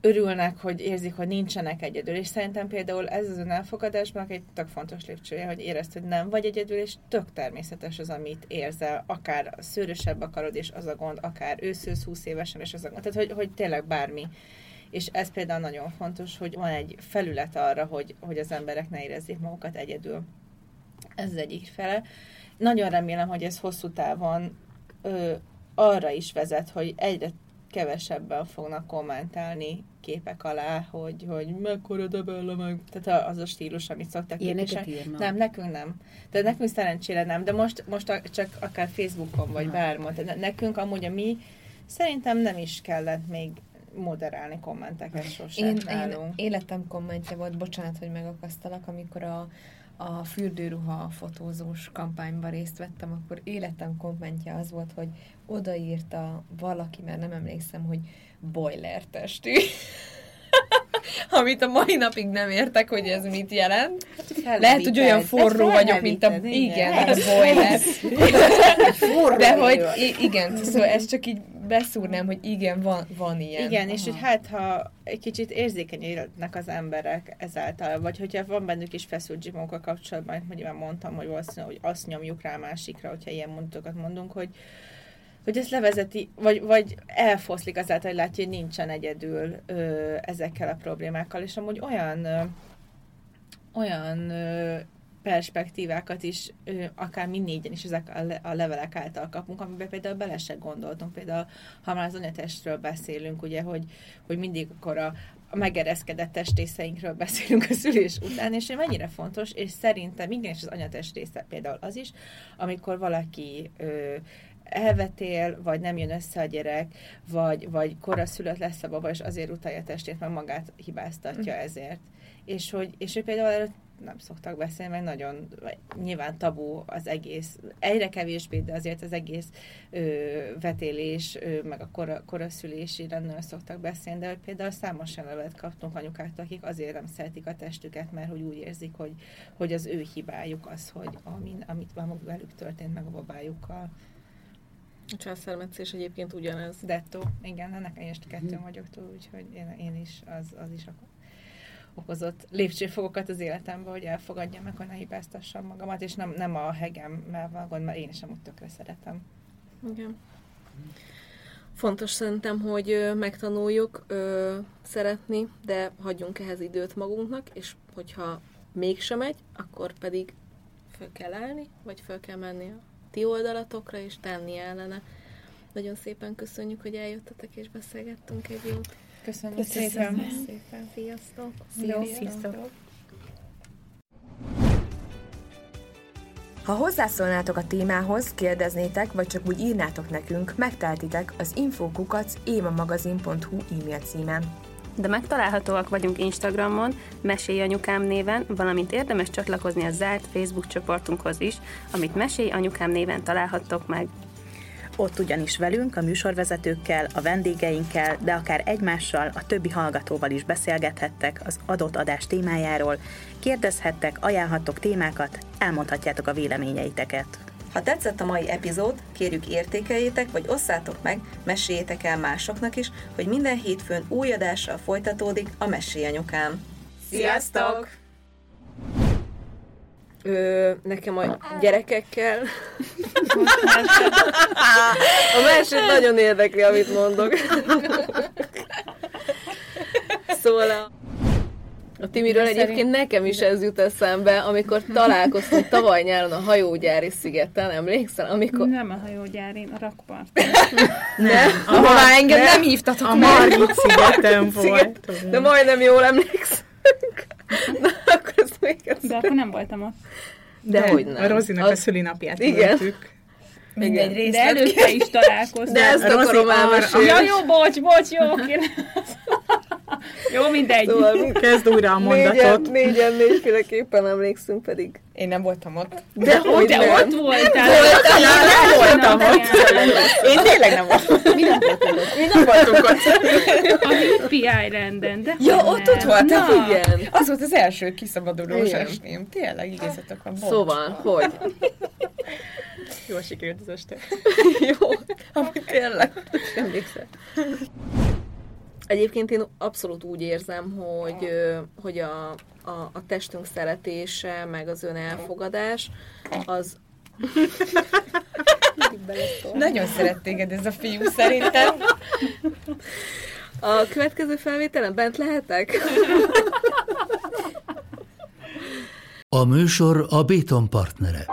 H: örülnek, hogy érzik, hogy nincsenek egyedül. És szerintem például ez az önelfogadásnak egy tök fontos lépcsője, hogy érezd, hogy nem vagy egyedül, és tök természetes az, amit érzel. Akár szőrösebb akarod, és az a gond, akár őszősz 20 évesen, és az a gond. Tehát, hogy, hogy tényleg bármi. És ez például nagyon fontos, hogy van egy felület arra, hogy, hogy az emberek ne érezzék magukat egyedül. Ez az egyik fele. Nagyon remélem, hogy ez hosszú távon ö, arra is vezet, hogy egyre kevesebben fognak kommentálni képek alá, hogy, hogy mekkora debella meg, tehát az a stílus, amit szoktak képviselni. Nem, nekünk nem. De nekünk szerencsére nem, de most, most csak akár Facebookon vagy bármon. Nekünk amúgy a mi szerintem nem is kellett még moderálni kommenteket sosem
D: én, én életem kommentje volt, bocsánat, hogy megakasztalak, amikor a, a fürdőruha fotózós kampányban részt vettem, akkor életem kommentje az volt, hogy odaírta valaki, mert nem emlékszem, hogy boiler testű. *laughs* Amit a mai napig nem értek, hogy ez mit jelent. Hát, Lehet, hogy olyan forró vagyok, mint a... Igen, igen a boiler. De hogy igen, szóval ez csak így beszúrnám, hogy igen, van, van ilyen.
H: Igen, Aha. és hogy hát, ha egy kicsit érzékenyednek az emberek ezáltal, vagy hogyha van bennük is feszültségmunkkal kapcsolatban, hogy már mondtam, hogy valószínűleg, hogy azt nyomjuk rá másikra, hogyha ilyen mondatokat mondunk, hogy hogy ezt levezeti, vagy, vagy elfoszlik azáltal, hogy látja, hogy nincsen egyedül ö, ezekkel a problémákkal, és amúgy olyan ö, olyan ö, perspektívákat is, ö, akár mi négyen is ezek a, le, a levelek által kapunk, amiben például bele se gondoltunk. Például, ha már az anyatestről beszélünk, ugye, hogy, hogy mindig akkor a, a megereszkedett testrészeinkről beszélünk a szülés után, és mennyire fontos, és szerintem igenis az anyatest része például az is, amikor valaki ö, elvetél, vagy nem jön össze a gyerek, vagy, vagy koraszülött lesz a baba, és azért utalja a testét, mert magát hibáztatja mm. ezért. És hogy, és hogy például előtt nem szoktak beszélni, mert nagyon nyilván tabu az egész, egyre kevésbé, de azért az egész ö, vetélés, ö, meg a kora, koraszülési nagyon szoktak beszélni, de hogy például számos levelet kaptunk anyukáktól, akik azért nem szeretik a testüket, mert hogy úgy érzik, hogy, hogy az ő hibájuk az, hogy amin, amit velük történt, meg a babájukkal.
F: A császármetszés egyébként ugyanez.
H: Dettó, igen, ennek én is kettő vagyok túl, úgyhogy én, én is, az, az is okozott lépcsőfokokat az életemben, hogy elfogadjam meg, hogy ne hibáztassam magamat, és nem, nem a hegemmel van gond, mert én is amúgy tökre szeretem.
F: Igen. Fontos szerintem, hogy megtanuljuk ö, szeretni, de hagyjunk ehhez időt magunknak, és hogyha mégsem megy, akkor pedig föl kell állni, vagy föl kell menni a ti oldalatokra, és tenni ellene. Nagyon szépen köszönjük, hogy eljöttetek és beszélgettünk egy jót.
H: Köszönöm, Köszönöm szépen.
F: szépen. Sziasztok.
H: Sziasztok. Sziasztok.
I: Ha hozzászólnátok a témához, kérdeznétek, vagy csak úgy írnátok nekünk, megteltitek az infokukac émamagazin.hu e-mail címen.
C: De megtalálhatóak vagyunk Instagramon, Mesélj Anyukám néven, valamint érdemes csatlakozni a zárt Facebook csoportunkhoz is, amit Mesélj Anyukám néven találhattok meg.
B: Ott ugyanis velünk, a műsorvezetőkkel, a vendégeinkkel, de akár egymással, a többi hallgatóval is beszélgethettek az adott adás témájáról, kérdezhettek, ajánlhattok témákat, elmondhatjátok a véleményeiteket.
A: Ha tetszett a mai epizód, kérjük értékeljétek, vagy osszátok meg, meséljétek el másoknak is, hogy minden hétfőn új adással folytatódik a Mesélyanyukám.
F: Sziasztok! Ö, nekem a gyerekekkel. a másik nagyon érdekli, amit mondok. szóval a... A Timiről Szerint... egyébként nekem is ez jut eszembe, amikor találkoztunk tavaly nyáron a hajógyári szigeten, emlékszel? Amikor...
E: Nem a hajógyári, a rakpart.
F: nem, ahová engem nem, nem hívtatok
B: A Margit szigeten volt.
F: De majdnem jól emlékszünk. *laughs* Na, akkor ezt még
E: De akkor nem voltam ott.
B: De, De hogy nem. A Rozinak az... a szülinapját
F: Igen.
E: Mindegy részt. De előtte is találkoztunk.
F: De ezt Rozi akarom elmesélni.
E: Ja, jó, bocs, bocs, jó. *laughs* Jó, mindegy.
F: Szóval
B: Kezd újra a mondatot.
F: négyen, négyen négyféleképpen emlékszünk pedig.
D: Én nem voltam ott.
F: De hogy
E: De
F: nem?
E: ott voltál.
B: Voltál, nem voltam
E: Nem,
B: ott. Én tényleg nem voltam.
G: Mi nem voltunk ott?
B: Mi nem voltunk ott. *laughs*
E: A Hippie Islanden, de
D: Ja, ott ott voltam,
E: Na,
F: Igen.
D: Az volt az első kiszabadulós estém. Tényleg, igazgatok van. bocs.
F: Szóval, hogy? *laughs*
B: Jól sikerült az este. *laughs*
F: Jó.
D: Amúgy tényleg.
F: Nem emlékszem. Egyébként én abszolút úgy érzem, hogy, hogy a, a, a testünk szeretése, meg az ön elfogadás, az
D: Nagyon szeret téged ez a fiú szerintem.
F: a következő felvételen bent lehetek?
J: A műsor a Béton partnere.